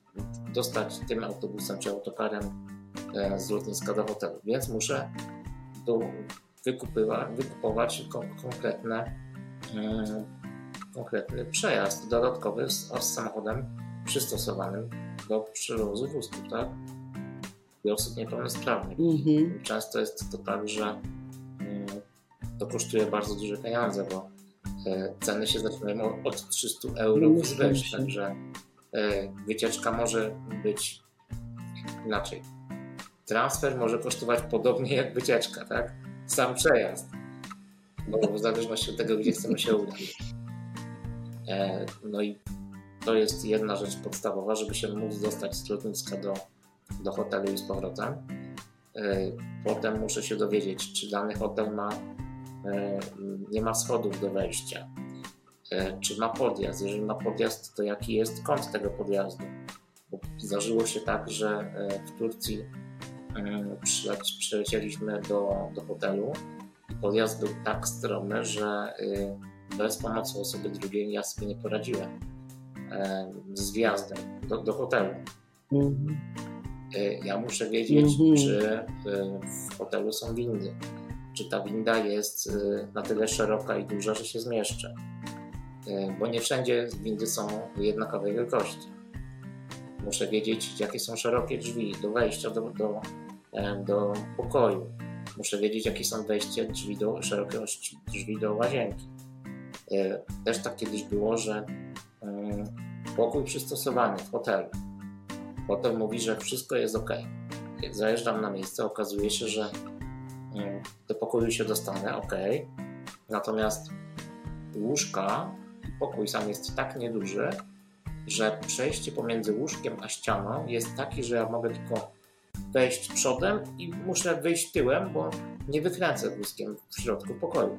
dostać tym autobusem czy autokarem e, z lotniska do hotelu, więc muszę do wykupywa, wykupować kon- konkretne, mm, konkretny przejazd dodatkowy z, z samochodem przystosowanym do przewozu wózków, tak? I osób niepełnosprawnych. Mhm. Często jest to tak, że mm, to kosztuje bardzo duże pieniądze, bo e, ceny się zaczynają od 300 euro wzwyż, także wycieczka może być inaczej. Transfer może kosztować podobnie jak wycieczka, tak? Sam przejazd. Bo w zależności od tego, gdzie chcemy się udać. E, no i to jest jedna rzecz podstawowa, żeby się móc dostać z lotniska do, do hotelu i z powrotem. E, potem muszę się dowiedzieć, czy dany hotel ma, e, nie ma schodów do wejścia, czy ma podjazd. Jeżeli ma podjazd, to jaki jest kąt tego podjazdu? Bo zdarzyło się tak, że w Turcji przylecieliśmy do, do hotelu i podjazd był tak stromny, że bez pomocy osoby drugiej ja sobie nie poradziłem z wjazdem do, do hotelu. Mhm. E, ja muszę wiedzieć, mhm. czy e, w hotelu są windy. Czy ta winda jest e, na tyle szeroka i duża, że się zmieszczę. Bo nie wszędzie windy są jednakowej wielkości. Muszę wiedzieć, jakie są szerokie drzwi do wejścia do, do, do pokoju. Muszę wiedzieć, jakie są wejście drzwi do, szerokości drzwi do łazienki. Też tak kiedyś było, że pokój przystosowany w hotelu. Hotel mówi, że wszystko jest ok. Jak zajeżdżam na miejsce, okazuje się, że mm, do pokoju się dostanę, ok. Natomiast łóżka, pokój sam jest tak nieduży, że przejście pomiędzy łóżkiem a ścianą jest takie, że ja mogę tylko wejść przodem i muszę wyjść tyłem, bo nie wykręcę wózkiem w środku pokoju.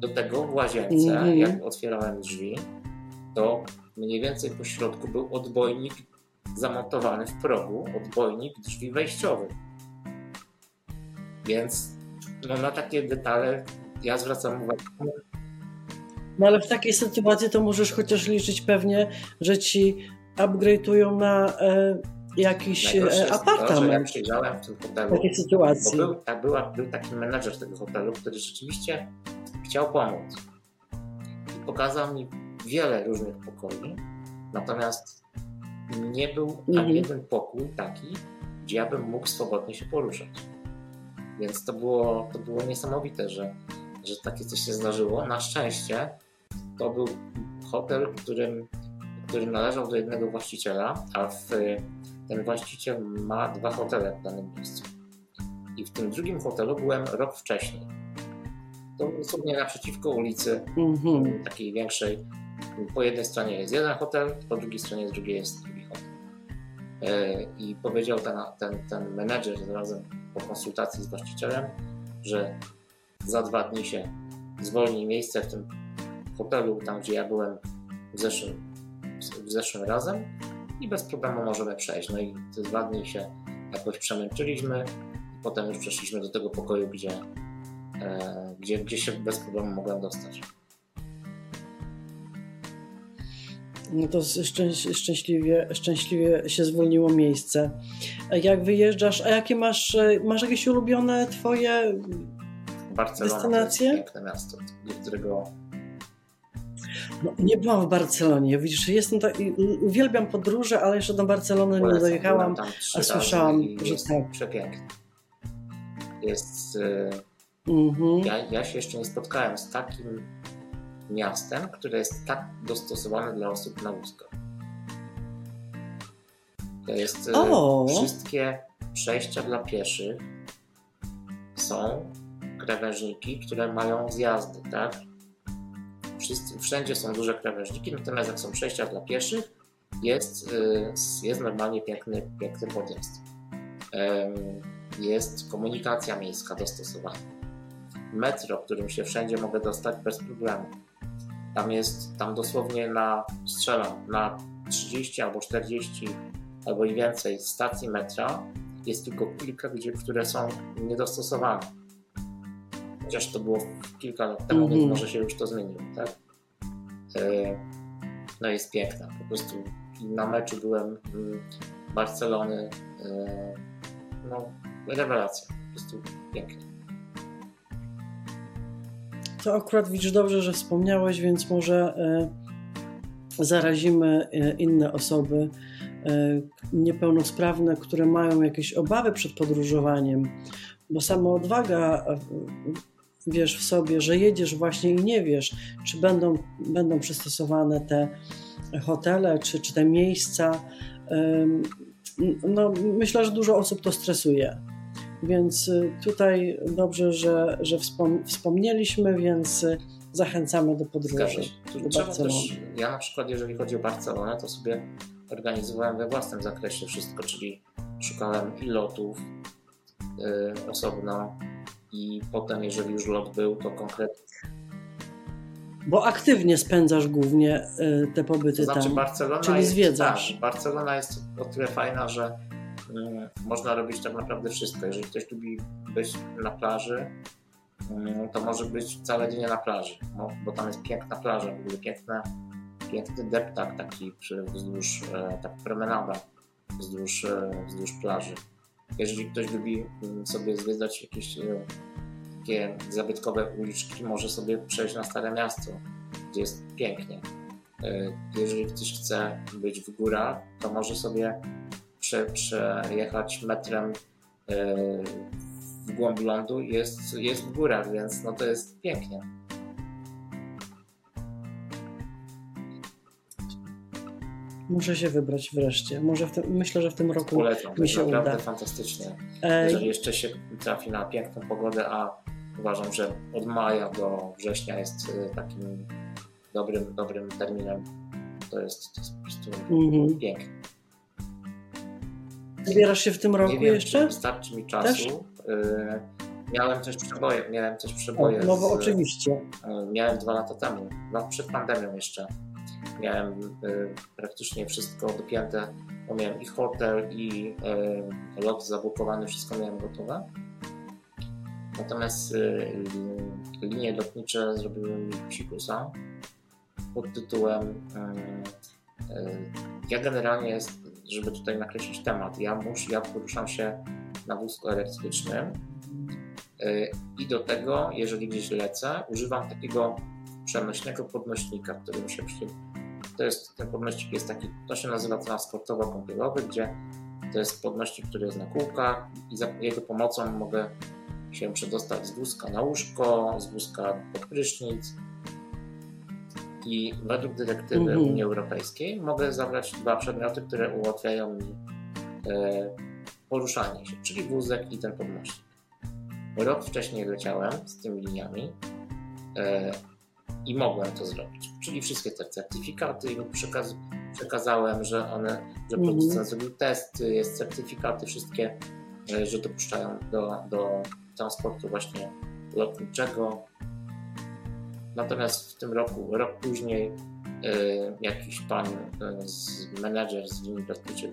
Do tego w łazience, mm -hmm. jak otwierałem drzwi, to mniej więcej po środku był odbojnik zamontowany w progu, odbojnik drzwi wejściowych. Więc no, na takie detale ja zwracam uwagę. No ale w takiej sytuacji to możesz chociaż liczyć pewnie, że ci upgrade'ują na e, jakiś e, apartament. To, ja przyjrzałem w tym hotelu. W takiej sytuacji. Był, tak, była, był taki menedżer tego hotelu, który rzeczywiście chciał pomóc. I pokazał mi wiele różnych pokoi, natomiast nie był mhm. ani jeden pokój taki, gdzie ja bym mógł swobodnie się poruszać. Więc to było, to było niesamowite, że, że takie coś się zdarzyło. Na szczęście to był hotel, którym, który należał do jednego właściciela, a w, ten właściciel ma dwa hotele w danym miejscu. I w tym drugim hotelu byłem rok wcześniej. To dosłownie naprzeciwko ulicy, mm-hmm. takiej większej, po jednej stronie jest jeden hotel, po drugiej stronie jest drugi. E, I powiedział ten, ten, ten menedżer razem po konsultacji z właścicielem, że za dwa dni się zwolni miejsce w tym hotelu, tam gdzie ja byłem w zeszłym, w zeszłym razem i bez problemu możemy przejść. No i te dwa dni się jakoś przemęczyliśmy i potem już przeszliśmy do tego pokoju, gdzie, e, gdzie, gdzie się bez problemu mogłem dostać. No to szczęśliwie, szczęśliwie się zwolniło miejsce. Jak wyjeżdżasz, a jakie masz, masz jakieś ulubione twoje Barcelona destynacje? To piękne miasto, do którego no, nie byłam w Barcelonie. Widzisz, jestem tak, uwielbiam podróże, ale jeszcze do Barcelony nie dojechałam, a słyszałam, że tak. Jest. Y, mhm. Ja, ja się jeszcze nie spotkałem z takim miastem, które jest tak dostosowane dla osób na wózkach. To jest e, o. wszystkie przejścia dla pieszych są krawężniki, które mają zjazdy, tak? Wszyscy, wszędzie są duże krawężniki, natomiast jak są przejścia dla pieszych, jest, e, jest normalnie piękny, piękny podjazd. Jest komunikacja miejska dostosowana. Metro, którym się wszędzie mogę dostać bez problemu. Tam jest, tam dosłownie na, strzelam, na 30 albo 40 albo i więcej stacji metra jest tylko kilka, gdzie, które są niedostosowane. Chociaż to było kilka lat temu, mm -hmm. więc mhm. może się już to zmieniło, tak? E, no jest piękna. Po prostu na meczu byłem Barcelony. E, no, rewelacja. Po prostu pięknie. To akurat widzisz dobrze, że wspomniałeś, więc może e, zarazimy e, inne osoby e, niepełnosprawne, które mają jakieś obawy przed podróżowaniem, bo sama odwaga wiesz w sobie, że jedziesz właśnie i nie wiesz, czy będą, będą przystosowane te hotele czy, czy te miejsca. No, myślę, że dużo osób to stresuje. Więc y, tutaj dobrze, że, że wspom wspomnieliśmy, więc y, zachęcamy do podróży do Barcelony. Też, ja na przykład, jeżeli chodzi o Barcelonę, to sobie organizowałem we własnym zakresie wszystko, czyli szukałem i lotów yy, osobno i potem, jeżeli już lot był, to konkretnie bo aktywnie spędzasz głównie y, te pobyty to znaczy tam, Barcelona czyli jest, zwiedzasz. Tak, Barcelona jest o tyle fajna, że y, można robić tak naprawdę wszystko. Jeżeli ktoś lubi być na plaży, y, to może być całe dnie na plaży, bo, bo tam jest piękna plaża, w ogóle piękna, piękny deptak taki wzdłuż, e, tak promenada wzdłuż, e, wzdłuż plaży. Jeżeli ktoś lubi mm, sobie zwiedzać jakieś e, takie zabytkowe uliczki, może sobie przejść na Stare Miasto, gdzie jest pięknie. E, jeżeli ktoś chce być w górach, to może sobie prze, przejechać metrem e, w głąb lądu jest, jest w górach, więc no to jest pięknie. Muszę się wybrać wreszcie. Może tym, myślę, że w tym roku Polecam, mi się naprawdę uda. fantastycznie. Jeżeli jeszcze się trafi na piękną pogodę, a uważam, że od maja do września jest y, takim dobrym, dobrym terminem. To jest, to jest po prostu mhm. pięknie. Wybierasz się w tym roku Nie wiem, jeszcze? Wystarczy mi czasu. Też? Y, miałem też przeboje. Miałem też przeboje. No bo z, oczywiście. Y, miałem dwa lata temu, dwa przed pandemią jeszcze. Miałem praktycznie wszystko dopięte. Bo miałem i hotel, i lot zabukowany, wszystko miałem gotowe. Natomiast y, linie lotnicze zrobiły mi psikusa pod tytułem y, y, ja generalnie jest, żeby tutaj nakreślić temat, ja, muszę, ja poruszam się na wózku elektrycznym i do tego, jeżeli gdzieś lecę, używam takiego przenośnego podnośnika, którym się przy... To jest, ten podnośnik jest taki, to się nazywa transportowo-kąpielowy, gdzie to jest podnośnik, który jest na kółkach i za jego pomocą mogę się przedostać z wózka na łóżko, z wózka pod prysznic. I według dyrektywy mm -hmm. Unii Europejskiej mogę zabrać dwa przedmioty, które ułatwiają mi e, poruszanie się, czyli wózek i ten podnośnik. Rok wcześniej leciałem z tymi liniami e, i mogłem to zrobić. Czyli wszystkie te certyfikaty im przekaz przekazałem, że one, że mhm. producent mm -hmm. zrobił testy, jest certyfikaty wszystkie, e, że dopuszczają do, do transportu właśnie lotniczego. Natomiast w tym roku, rok później, y, jakiś pan, y, z, menedżer z linii lotniczych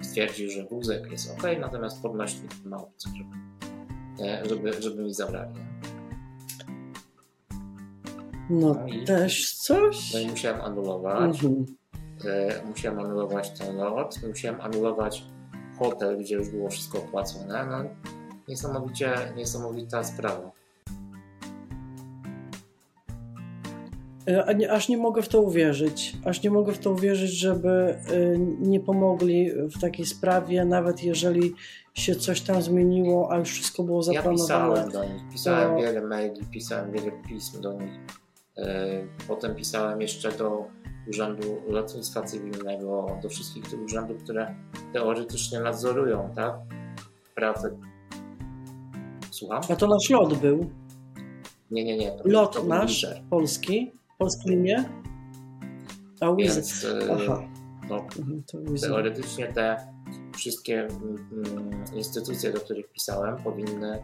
stwierdził, że wózek jest ok, natomiast podnośnik ma opcję, żeby, żeby, żeby mi zabrali. No, no i, też coś. No i musiałem anulować. Mhm. Y, musiałem anulować ten lot, musiałem anulować hotel, gdzie już było wszystko opłacone. No, niesamowicie, niesamowita sprawa. Aż nie mogę w to uwierzyć. Aż nie mogę w to uwierzyć, żeby e, nie pomogli w takiej sprawie, nawet jeżeli się coś tam zmieniło, a już wszystko było zaplanowane. Ja pisałem do nich, pisałem to... wiele maili, pisałem wiele pism do nich. E, potem pisałem jeszcze do Urzędu Lotnictwa Cywilnego, do wszystkich tych urzędów, które teoretycznie nadzorują tak, pracę Słucham? A to nasz lot był? Nie, nie, nie. lot nasz, polski? Polskie linie? A Więc, e, Aha. No, mhm, teoretycznie te wszystkie mm, instytucje, do których pisałem, powinny,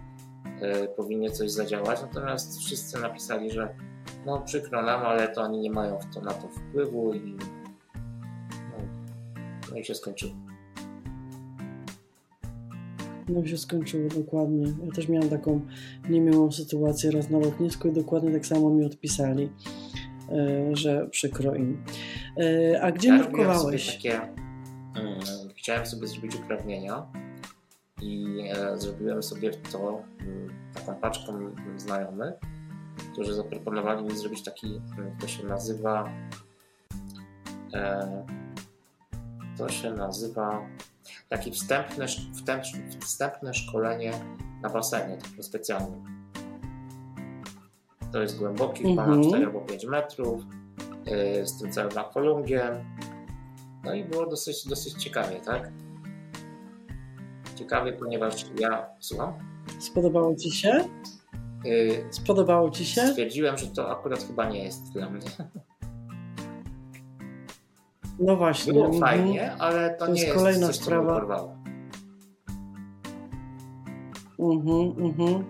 e, powinny coś zadziałać, natomiast wszyscy napisali, że no przykro nam, ale to oni nie mają to, na to wpływu i no, no i się skończyło. No się skończyło dokładnie. Ja też miałam taką niemiłą sytuację raz na lotnisku i dokładnie tak samo mi odpisali, że przykro im. E, a gdzie ja nurkowałeś? Takie, hmm, chciałem sobie zrobić uprawnienia i e, zrobiłem sobie to hmm, taką paczką znajomych, którzy zaproponowali mi zrobić taki, hmm, to się nazywa to się nazywa takie wstępne, wstępne szkolenie na basenie, takim specjalnym. To jest głęboki, -hmm. ponad 4 albo 5 metrów. y, z tym całym akwalungiem. No i było dosyć, dosyć ciekawie, tak? Ciekawie, ponieważ ja, słucham? Spodobało Ci się? Y, Spodobało Ci się? Stwierdziłem, że to akurat chyba nie jest dla mnie. No właśnie. Było mhm. fajnie, ale to, To nie jest jest kolejna coś, co sprawa. mnie porwało. Mhm, mhm.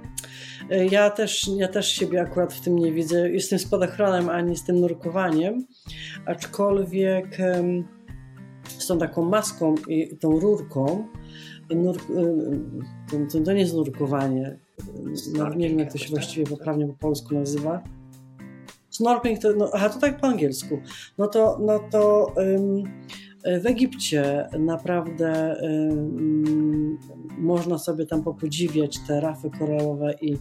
E, Ja też, ja też siebie akurat w tym nie widzę. Jestem spadochronem, a nie z tym nurkowaniem. Aczkolwiek z tą taką maską i tą rurką, nur, em, to, to, to nie jest nurkowanie. No, nie wiem, jak to się tak? właściwie poprawnie po polsku nazywa. Snorkeling to, no, aha, to tak po angielsku. No to, no to em, w Egipcie naprawdę em, można sobie tam popodziwiać te rafy koralowe i,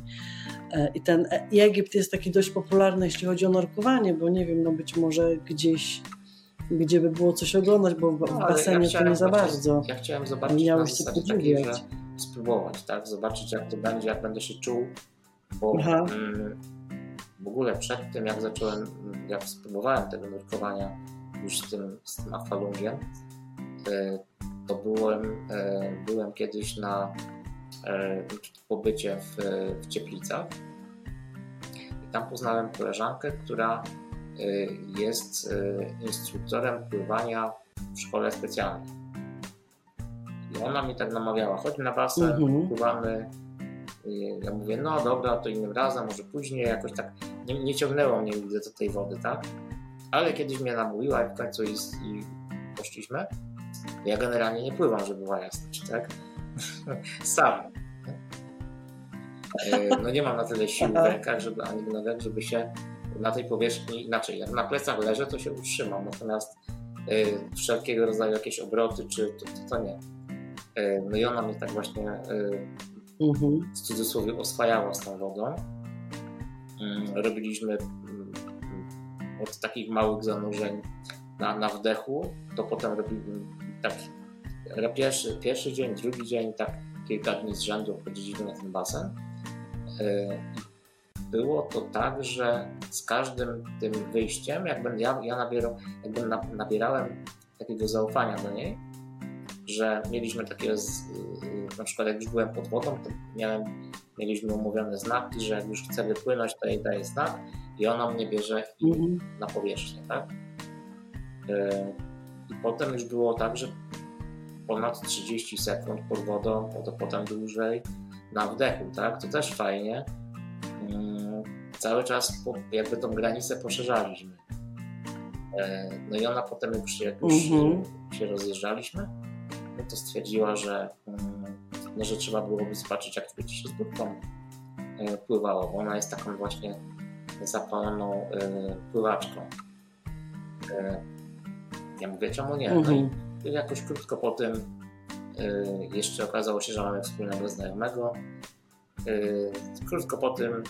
e, i ten i Egipt jest taki dość popularny, jeśli chodzi o nurkowanie, bo nie wiem, no być może gdzieś, gdzie by było coś oglądać, bo w, No, basenie to chciałem nie za bardzo. Ja chciałem zobaczyć Miałeś na takiej, że spróbować, tak? Zobaczyć jak to będzie, jak będę się czuł, bo mm, w ogóle przed tym jak zacząłem, mm, jak spróbowałem tego nurkowania już z tym, z tym akwalungiem, y, to byłem, y, byłem kiedyś na y, pobycie w, w Cieplicach i tam poznałem koleżankę, która y, jest instruktorem pływania w szkole specjalnej. I ona mi tak namawiała, chodź na basen, Mhm. pływamy. Ja mówię, no dobra, to innym razem, może później, jakoś tak nie, nie ciągnęło mnie nigdy do tej wody, tak? Ale kiedyś mnie namówiła i w końcu i, i poszliśmy. Ja generalnie nie pływam, żeby była jasność, tak? Sam. E, No nie mam na tyle sił w rękach, żeby, ani w nogach, żeby się na tej powierzchni inaczej. Jak na plecach leżę, to się utrzymam, natomiast e, wszelkiego rodzaju jakieś obroty, czy to, to, to nie. E, No i ona mnie tak właśnie Mhm. w cudzysłowie oswajała z tą wodą. Mm, Robiliśmy od takich małych zanurzeń na, na wdechu, to potem robimy tak pierwszy, pierwszy dzień, drugi dzień, tak kilka dni z rzędu wchodziliśmy na ten basen. I Było to tak, że z każdym tym wyjściem, jakbym ja, ja nabierał, jakbym na, nabierałem takiego zaufania do niej, że mieliśmy takie, z, yy, na przykład jak już byłem pod wodą, to miałem, mieliśmy umówione znaki, że jak już chcę wypłynąć, to jej daję znak i ona mnie bierze i Mhm. na powierzchnię, tak? Yy, I potem już było tak, że ponad 30 sekund pod wodą, to potem dłużej na wdechu, tak? To też fajnie. Yy, Cały czas jakby tą granicę poszerzaliśmy. Yy, No i ona potem już jak już Mhm. się rozjeżdżaliśmy, no to stwierdziła, że, mm, no, że trzeba byłoby zobaczyć, jak to będzie się z budką e, pływało, bo ona jest taką właśnie zapaloną e, pływaczką. E, Ja mówię, czemu nie? No Mhm. i jakoś krótko po tym e, jeszcze okazało się, że mamy wspólnego znajomego. Krótko po tym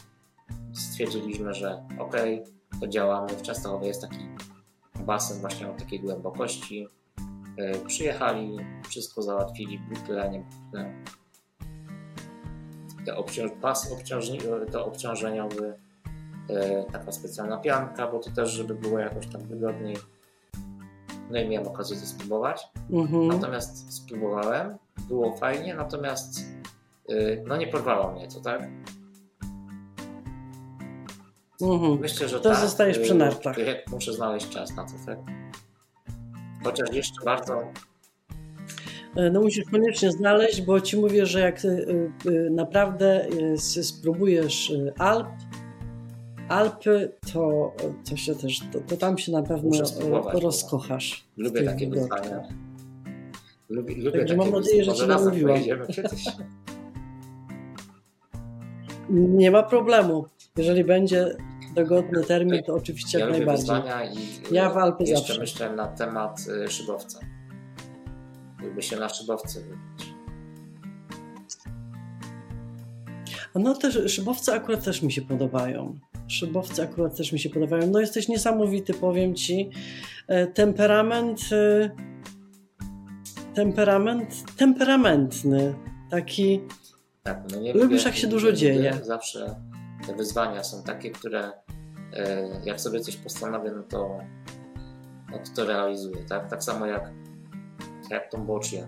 stwierdziliśmy, że okej, to działamy. W Częstochowie jest taki basen właśnie o takiej głębokości. Przyjechali, wszystko załatwili, butle, nie butle. Obciąż, pas obciążni, to obciążeniowy, taka specjalna pianka, bo to też, żeby było jakoś tak wygodniej. No i miałem okazję to spróbować. Mhm. Natomiast spróbowałem, było fajnie, natomiast e, no nie porwało mnie to, tak? Mhm. Myślę, że To tak. zostajesz przy e, nartach. Muszę znaleźć czas na to, tak? Chociaż jeszcze bardzo E, No musisz koniecznie znaleźć, bo ci mówię, że jak y, y, naprawdę y, spróbujesz y, Alp, Alpy, to, to się też, to, to tam się na pewno rozkochasz. lubię takie wyzwania. Lubię, lubię Także takie mam nadzieję, że cię namówiłam. Nie ma problemu. Jeżeli będzie dogodny termin, to oczywiście Ja jak najbardziej. i Ja w Alpy jeszcze zawsze. myślę na temat y, szybowca. Lubię się na szybowce wybić. No też szybowce akurat też mi się podobają. Szybowce akurat też mi się podobają. No jesteś niesamowity, powiem ci. E, Temperament e, temperament temperamentny. Taki Tak, no nie Lubisz, lubię- jak się dużo lubię, dzieje. Zawsze te wyzwania są takie, które e, jak sobie coś postanowię, no to, no to, to realizuję, tak? Tak samo jak, jak tą bocznię.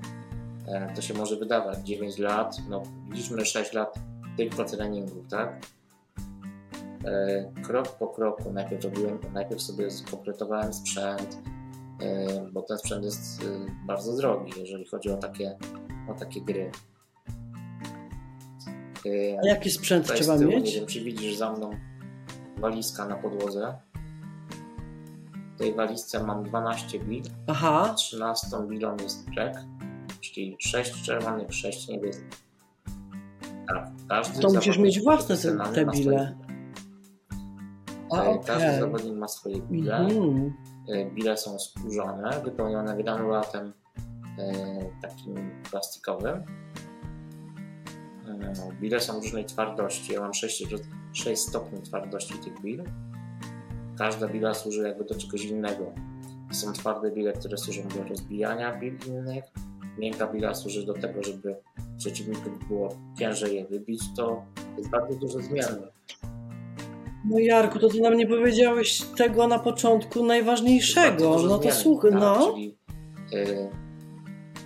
To się może wydawać 9 lat, no liczmy 6 lat tylko treningów, tak? E, krok po kroku najpierw robiłem, najpierw sobie skompletowałem sprzęt, e, bo ten sprzęt jest e, bardzo drogi, jeżeli chodzi o takie, o takie gry. A jaki sprzęt Tutaj trzeba tyłu, Nie mieć? wiem, czy widzisz za mną walizka na podłodze. W tej walizce mam 12 bil, Aha, 13 bilą jest brzeg, czyli 6 czerwonych, 6 niebieskich. Tak, każdy To musisz mieć własne te- te bile. E, Każdy zawodnik ma swoje bile. E, Bile są skórzane, wypełnione granulatem e, takim plastikowym. E, Bile są różnej twardości. Ja mam 6, 6 stopni twardości tych bil. Każda bila służy jakby do czegoś innego. Są twarde bile, które służą do rozbijania bil innych. Miękka bila służy do tego, żeby przeciwniku było ciężej je wybić. To jest bardzo dużo zmiennych. No Jarku, to ty nam nie powiedziałeś tego na początku najważniejszego. No to słuchaj, tak, no. Czyli y,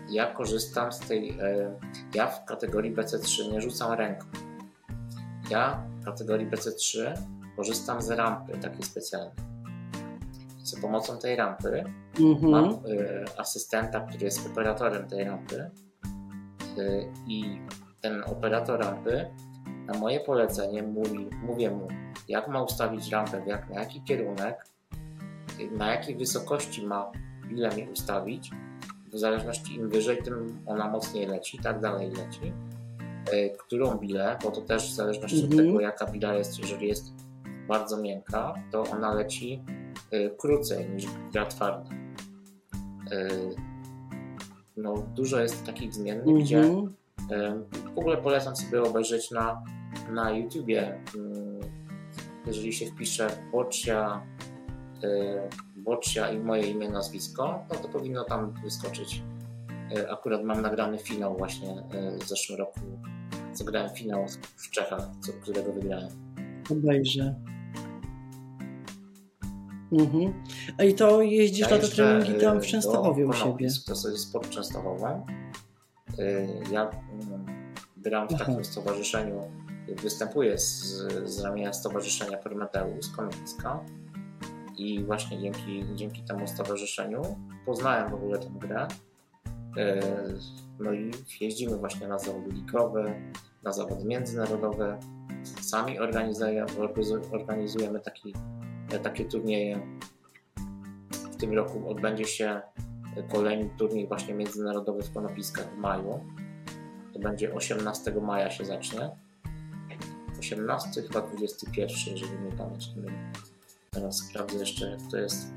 ja korzystam z tej. Y, ja w kategorii BC3 nie rzucam ręką. Ja w kategorii BC3 korzystam z rampy takiej specjalnej. Za pomocą tej rampy mam Mhm. y, asystenta, który jest operatorem tej rampy y, i ten operator rampy na moje polecenie mówi, mówię mu, jak ma ustawić rampę, jak, na jaki kierunek, na jakiej wysokości ma ile mi ustawić. W zależności im wyżej, tym ona mocniej leci, tak dalej leci. Y, Którą bilę, bo to też w zależności od Mhm. tego, jaka bila jest, jeżeli jest bardzo miękka, to ona leci y, krócej niż gra twarda. Y, No, dużo jest takich zmiennych, gdzie Mhm. y, w ogóle polecam sobie obejrzeć na, na YouTubie. Jeżeli się wpisze Bocia, y, Bocia i moje imię, nazwisko, no to powinno tam wyskoczyć. Y, Akurat mam nagrany finał właśnie y, w zeszłym roku. Zagrałem finał w Czechach, co, którego wygrałem. Obejrzę. Mhm. I to jeździsz Ja na te treningi tam w Częstochowie u siebie. To jest sport Częstochową. Y, Ja mm, gram w Aha. takim stowarzyszeniu, występuję z, z ramienia Stowarzyszenia Prometeus Konopiska i właśnie dzięki, dzięki temu stowarzyszeniu poznałem w ogóle tę grę. Y, No i jeździmy właśnie na zawody ligowe, na zawody międzynarodowe. Sami organizujemy, organizujemy taki, takie turnieje. W tym roku odbędzie się kolejny turniej właśnie międzynarodowy w Konopiskach w maju. To będzie 18 maja się zacznie. 18 chyba 21, jeżeli pamięć nie myli. Teraz sprawdzę jeszcze to jest.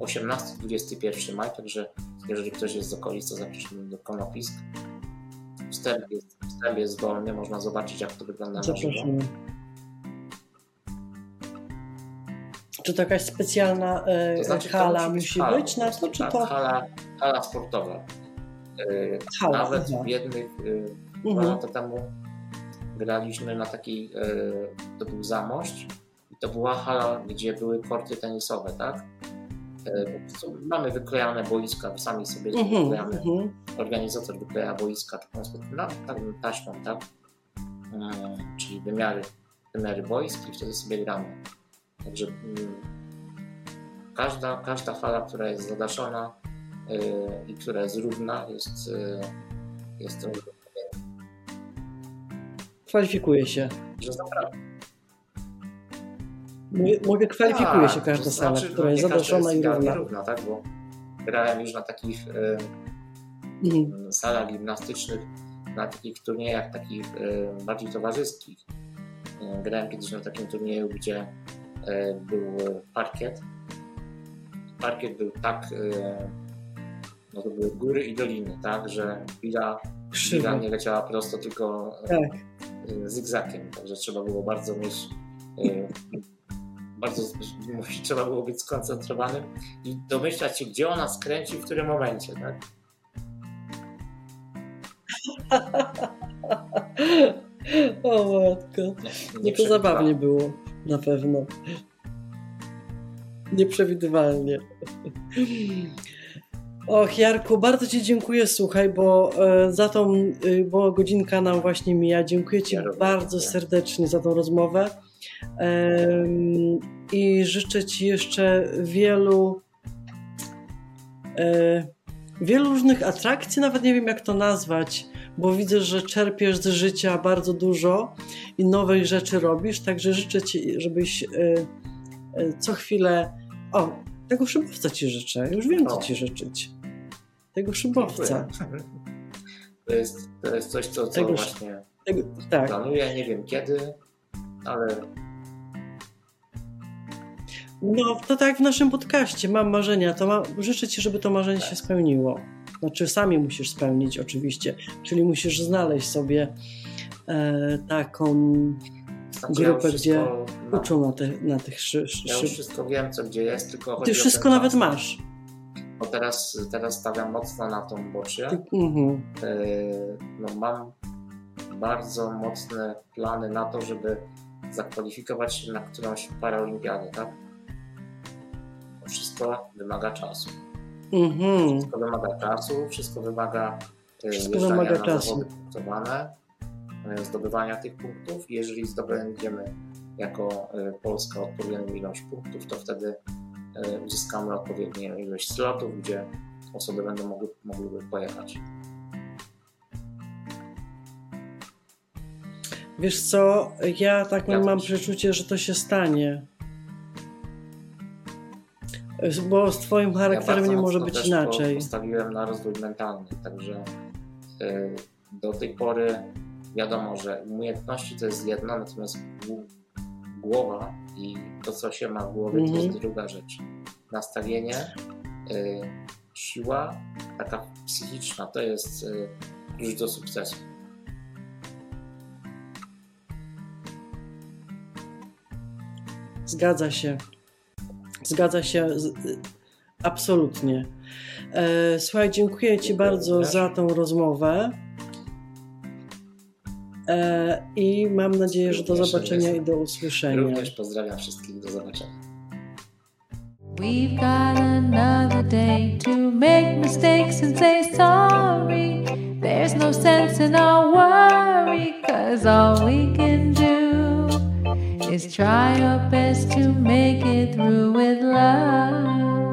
18-21 maj, także jeżeli ktoś jest z okolic, to zapraszamy do Konopisk. Wstęp jest, wstęp jest wolny, można zobaczyć jak to wygląda na żywo. Czy to jakaś specjalna e, To znaczy, hala musi musi hala być po na to, czy tak, to Hala, hala sportowa. Yy, hala? Nawet aha. w jednych, yy, dwa Mhm. lata temu graliśmy na takiej, yy, to był Zamość i to była hala, gdzie były korty tenisowe, tak? Prostu mamy wyklejane boiska, sami sobie Mhm, wyklejamy, mhm. organizator wykleja boiska taką taką taśmą, tak? Yy, czyli wymiary, wymiary boisk i wtedy sobie gramy. Także mm, każda, każda fala, która jest zadaszona yy, i która jest równa, jest, yy, jest Kwalifikuje się. że zapraszam. Mówię, mówię kwalifikuje się Tak, każda to sala, znaczy, która no, jest zadaszona jest i równa. równa, tak? Bo grałem już na takich yy, Mhm. salach gimnastycznych, na takich turniejach takich yy, bardziej towarzyskich. Yy, grałem kiedyś na takim turnieju, gdzie był parkiet. Parkiet był tak, yy, no to były góry i doliny, tak, że bila, nie leciała prosto, tylko Tak. y, zygzakiem, także trzeba było bardzo mieć bardzo trzeba było być skoncentrowanym i domyślać się, gdzie ona skręci, w którym momencie, tak? o matko. Nie No to zabawnie było, na pewno. Nieprzewidywalnie. Och, Jarku, bardzo Ci dziękuję, słuchaj, bo e, za tą, y, bo godzinka nam właśnie mija. Dziękuję Ci Ja bardzo dziękuję. serdecznie za tą rozmowę i życzę Ci jeszcze wielu e, wielu różnych atrakcji, nawet nie wiem jak to nazwać, bo widzę, że czerpiesz z życia bardzo dużo i nowych rzeczy robisz, także życzę Ci, żebyś e, e, co chwilę o, tego szybowca Ci życzę, już wiem co. Ci życzyć. Tego szybowca. To jest, to jest coś, co, co Tego- właśnie Tego, tak. planuję, nie wiem kiedy, ale No, to tak w naszym podcaście, mam marzenia, to ma, życzę Ci, żeby to marzenie się spełniło. Znaczy, sami musisz spełnić oczywiście, czyli musisz znaleźć sobie e, taką znaczy ja grupę, gdzie wszystko mam. uczą na, te, na tych szy, szy, Ja już szy... wszystko wiem, co gdzie jest, tylko Ty wszystko nawet czas. masz. Bo teraz, teraz stawiam mocno na tą boczę. Ty, mhm. Yy, no mam bardzo mocne plany na to, żeby zakwalifikować się na którąś paraolimpiadę, tak? To wszystko wymaga czasu. Mhm. Wszystko wymaga czasu, wszystko wymaga yy, Wszystko wymaga czasu. yy, zdobywania tych punktów. Jeżeli zdobędziemy jako yy, Polska odpowiednią ilość punktów, to wtedy uzyskamy odpowiednią ilość slotów, gdzie osoby będą mogły, mogłyby pojechać. Wiesz co, ja tak Ja mam też. przeczucie, że to się stanie. Bo z Twoim charakterem bardzo nie może być inaczej. po- Postawiłem na rozwój mentalny, także y, do tej pory wiadomo, że umiejętności to jest jedno, natomiast gł- głowa i to, co się ma w głowie, to Mhm. jest druga rzecz. Nastawienie, y, siła taka psychiczna, to jest y, klucz do sukcesu. Zgadza się. Zgadza się z, absolutnie. E, słuchaj, dziękuję Ci bardzo za tą rozmowę. E, I mam nadzieję, że do zobaczenia i do usłyszenia. Również pozdrawiam wszystkich, do zobaczenia. We've got another day to make mistakes and say sorry. There's no sense in our worry, cause all we can do is try our best to make it through with love.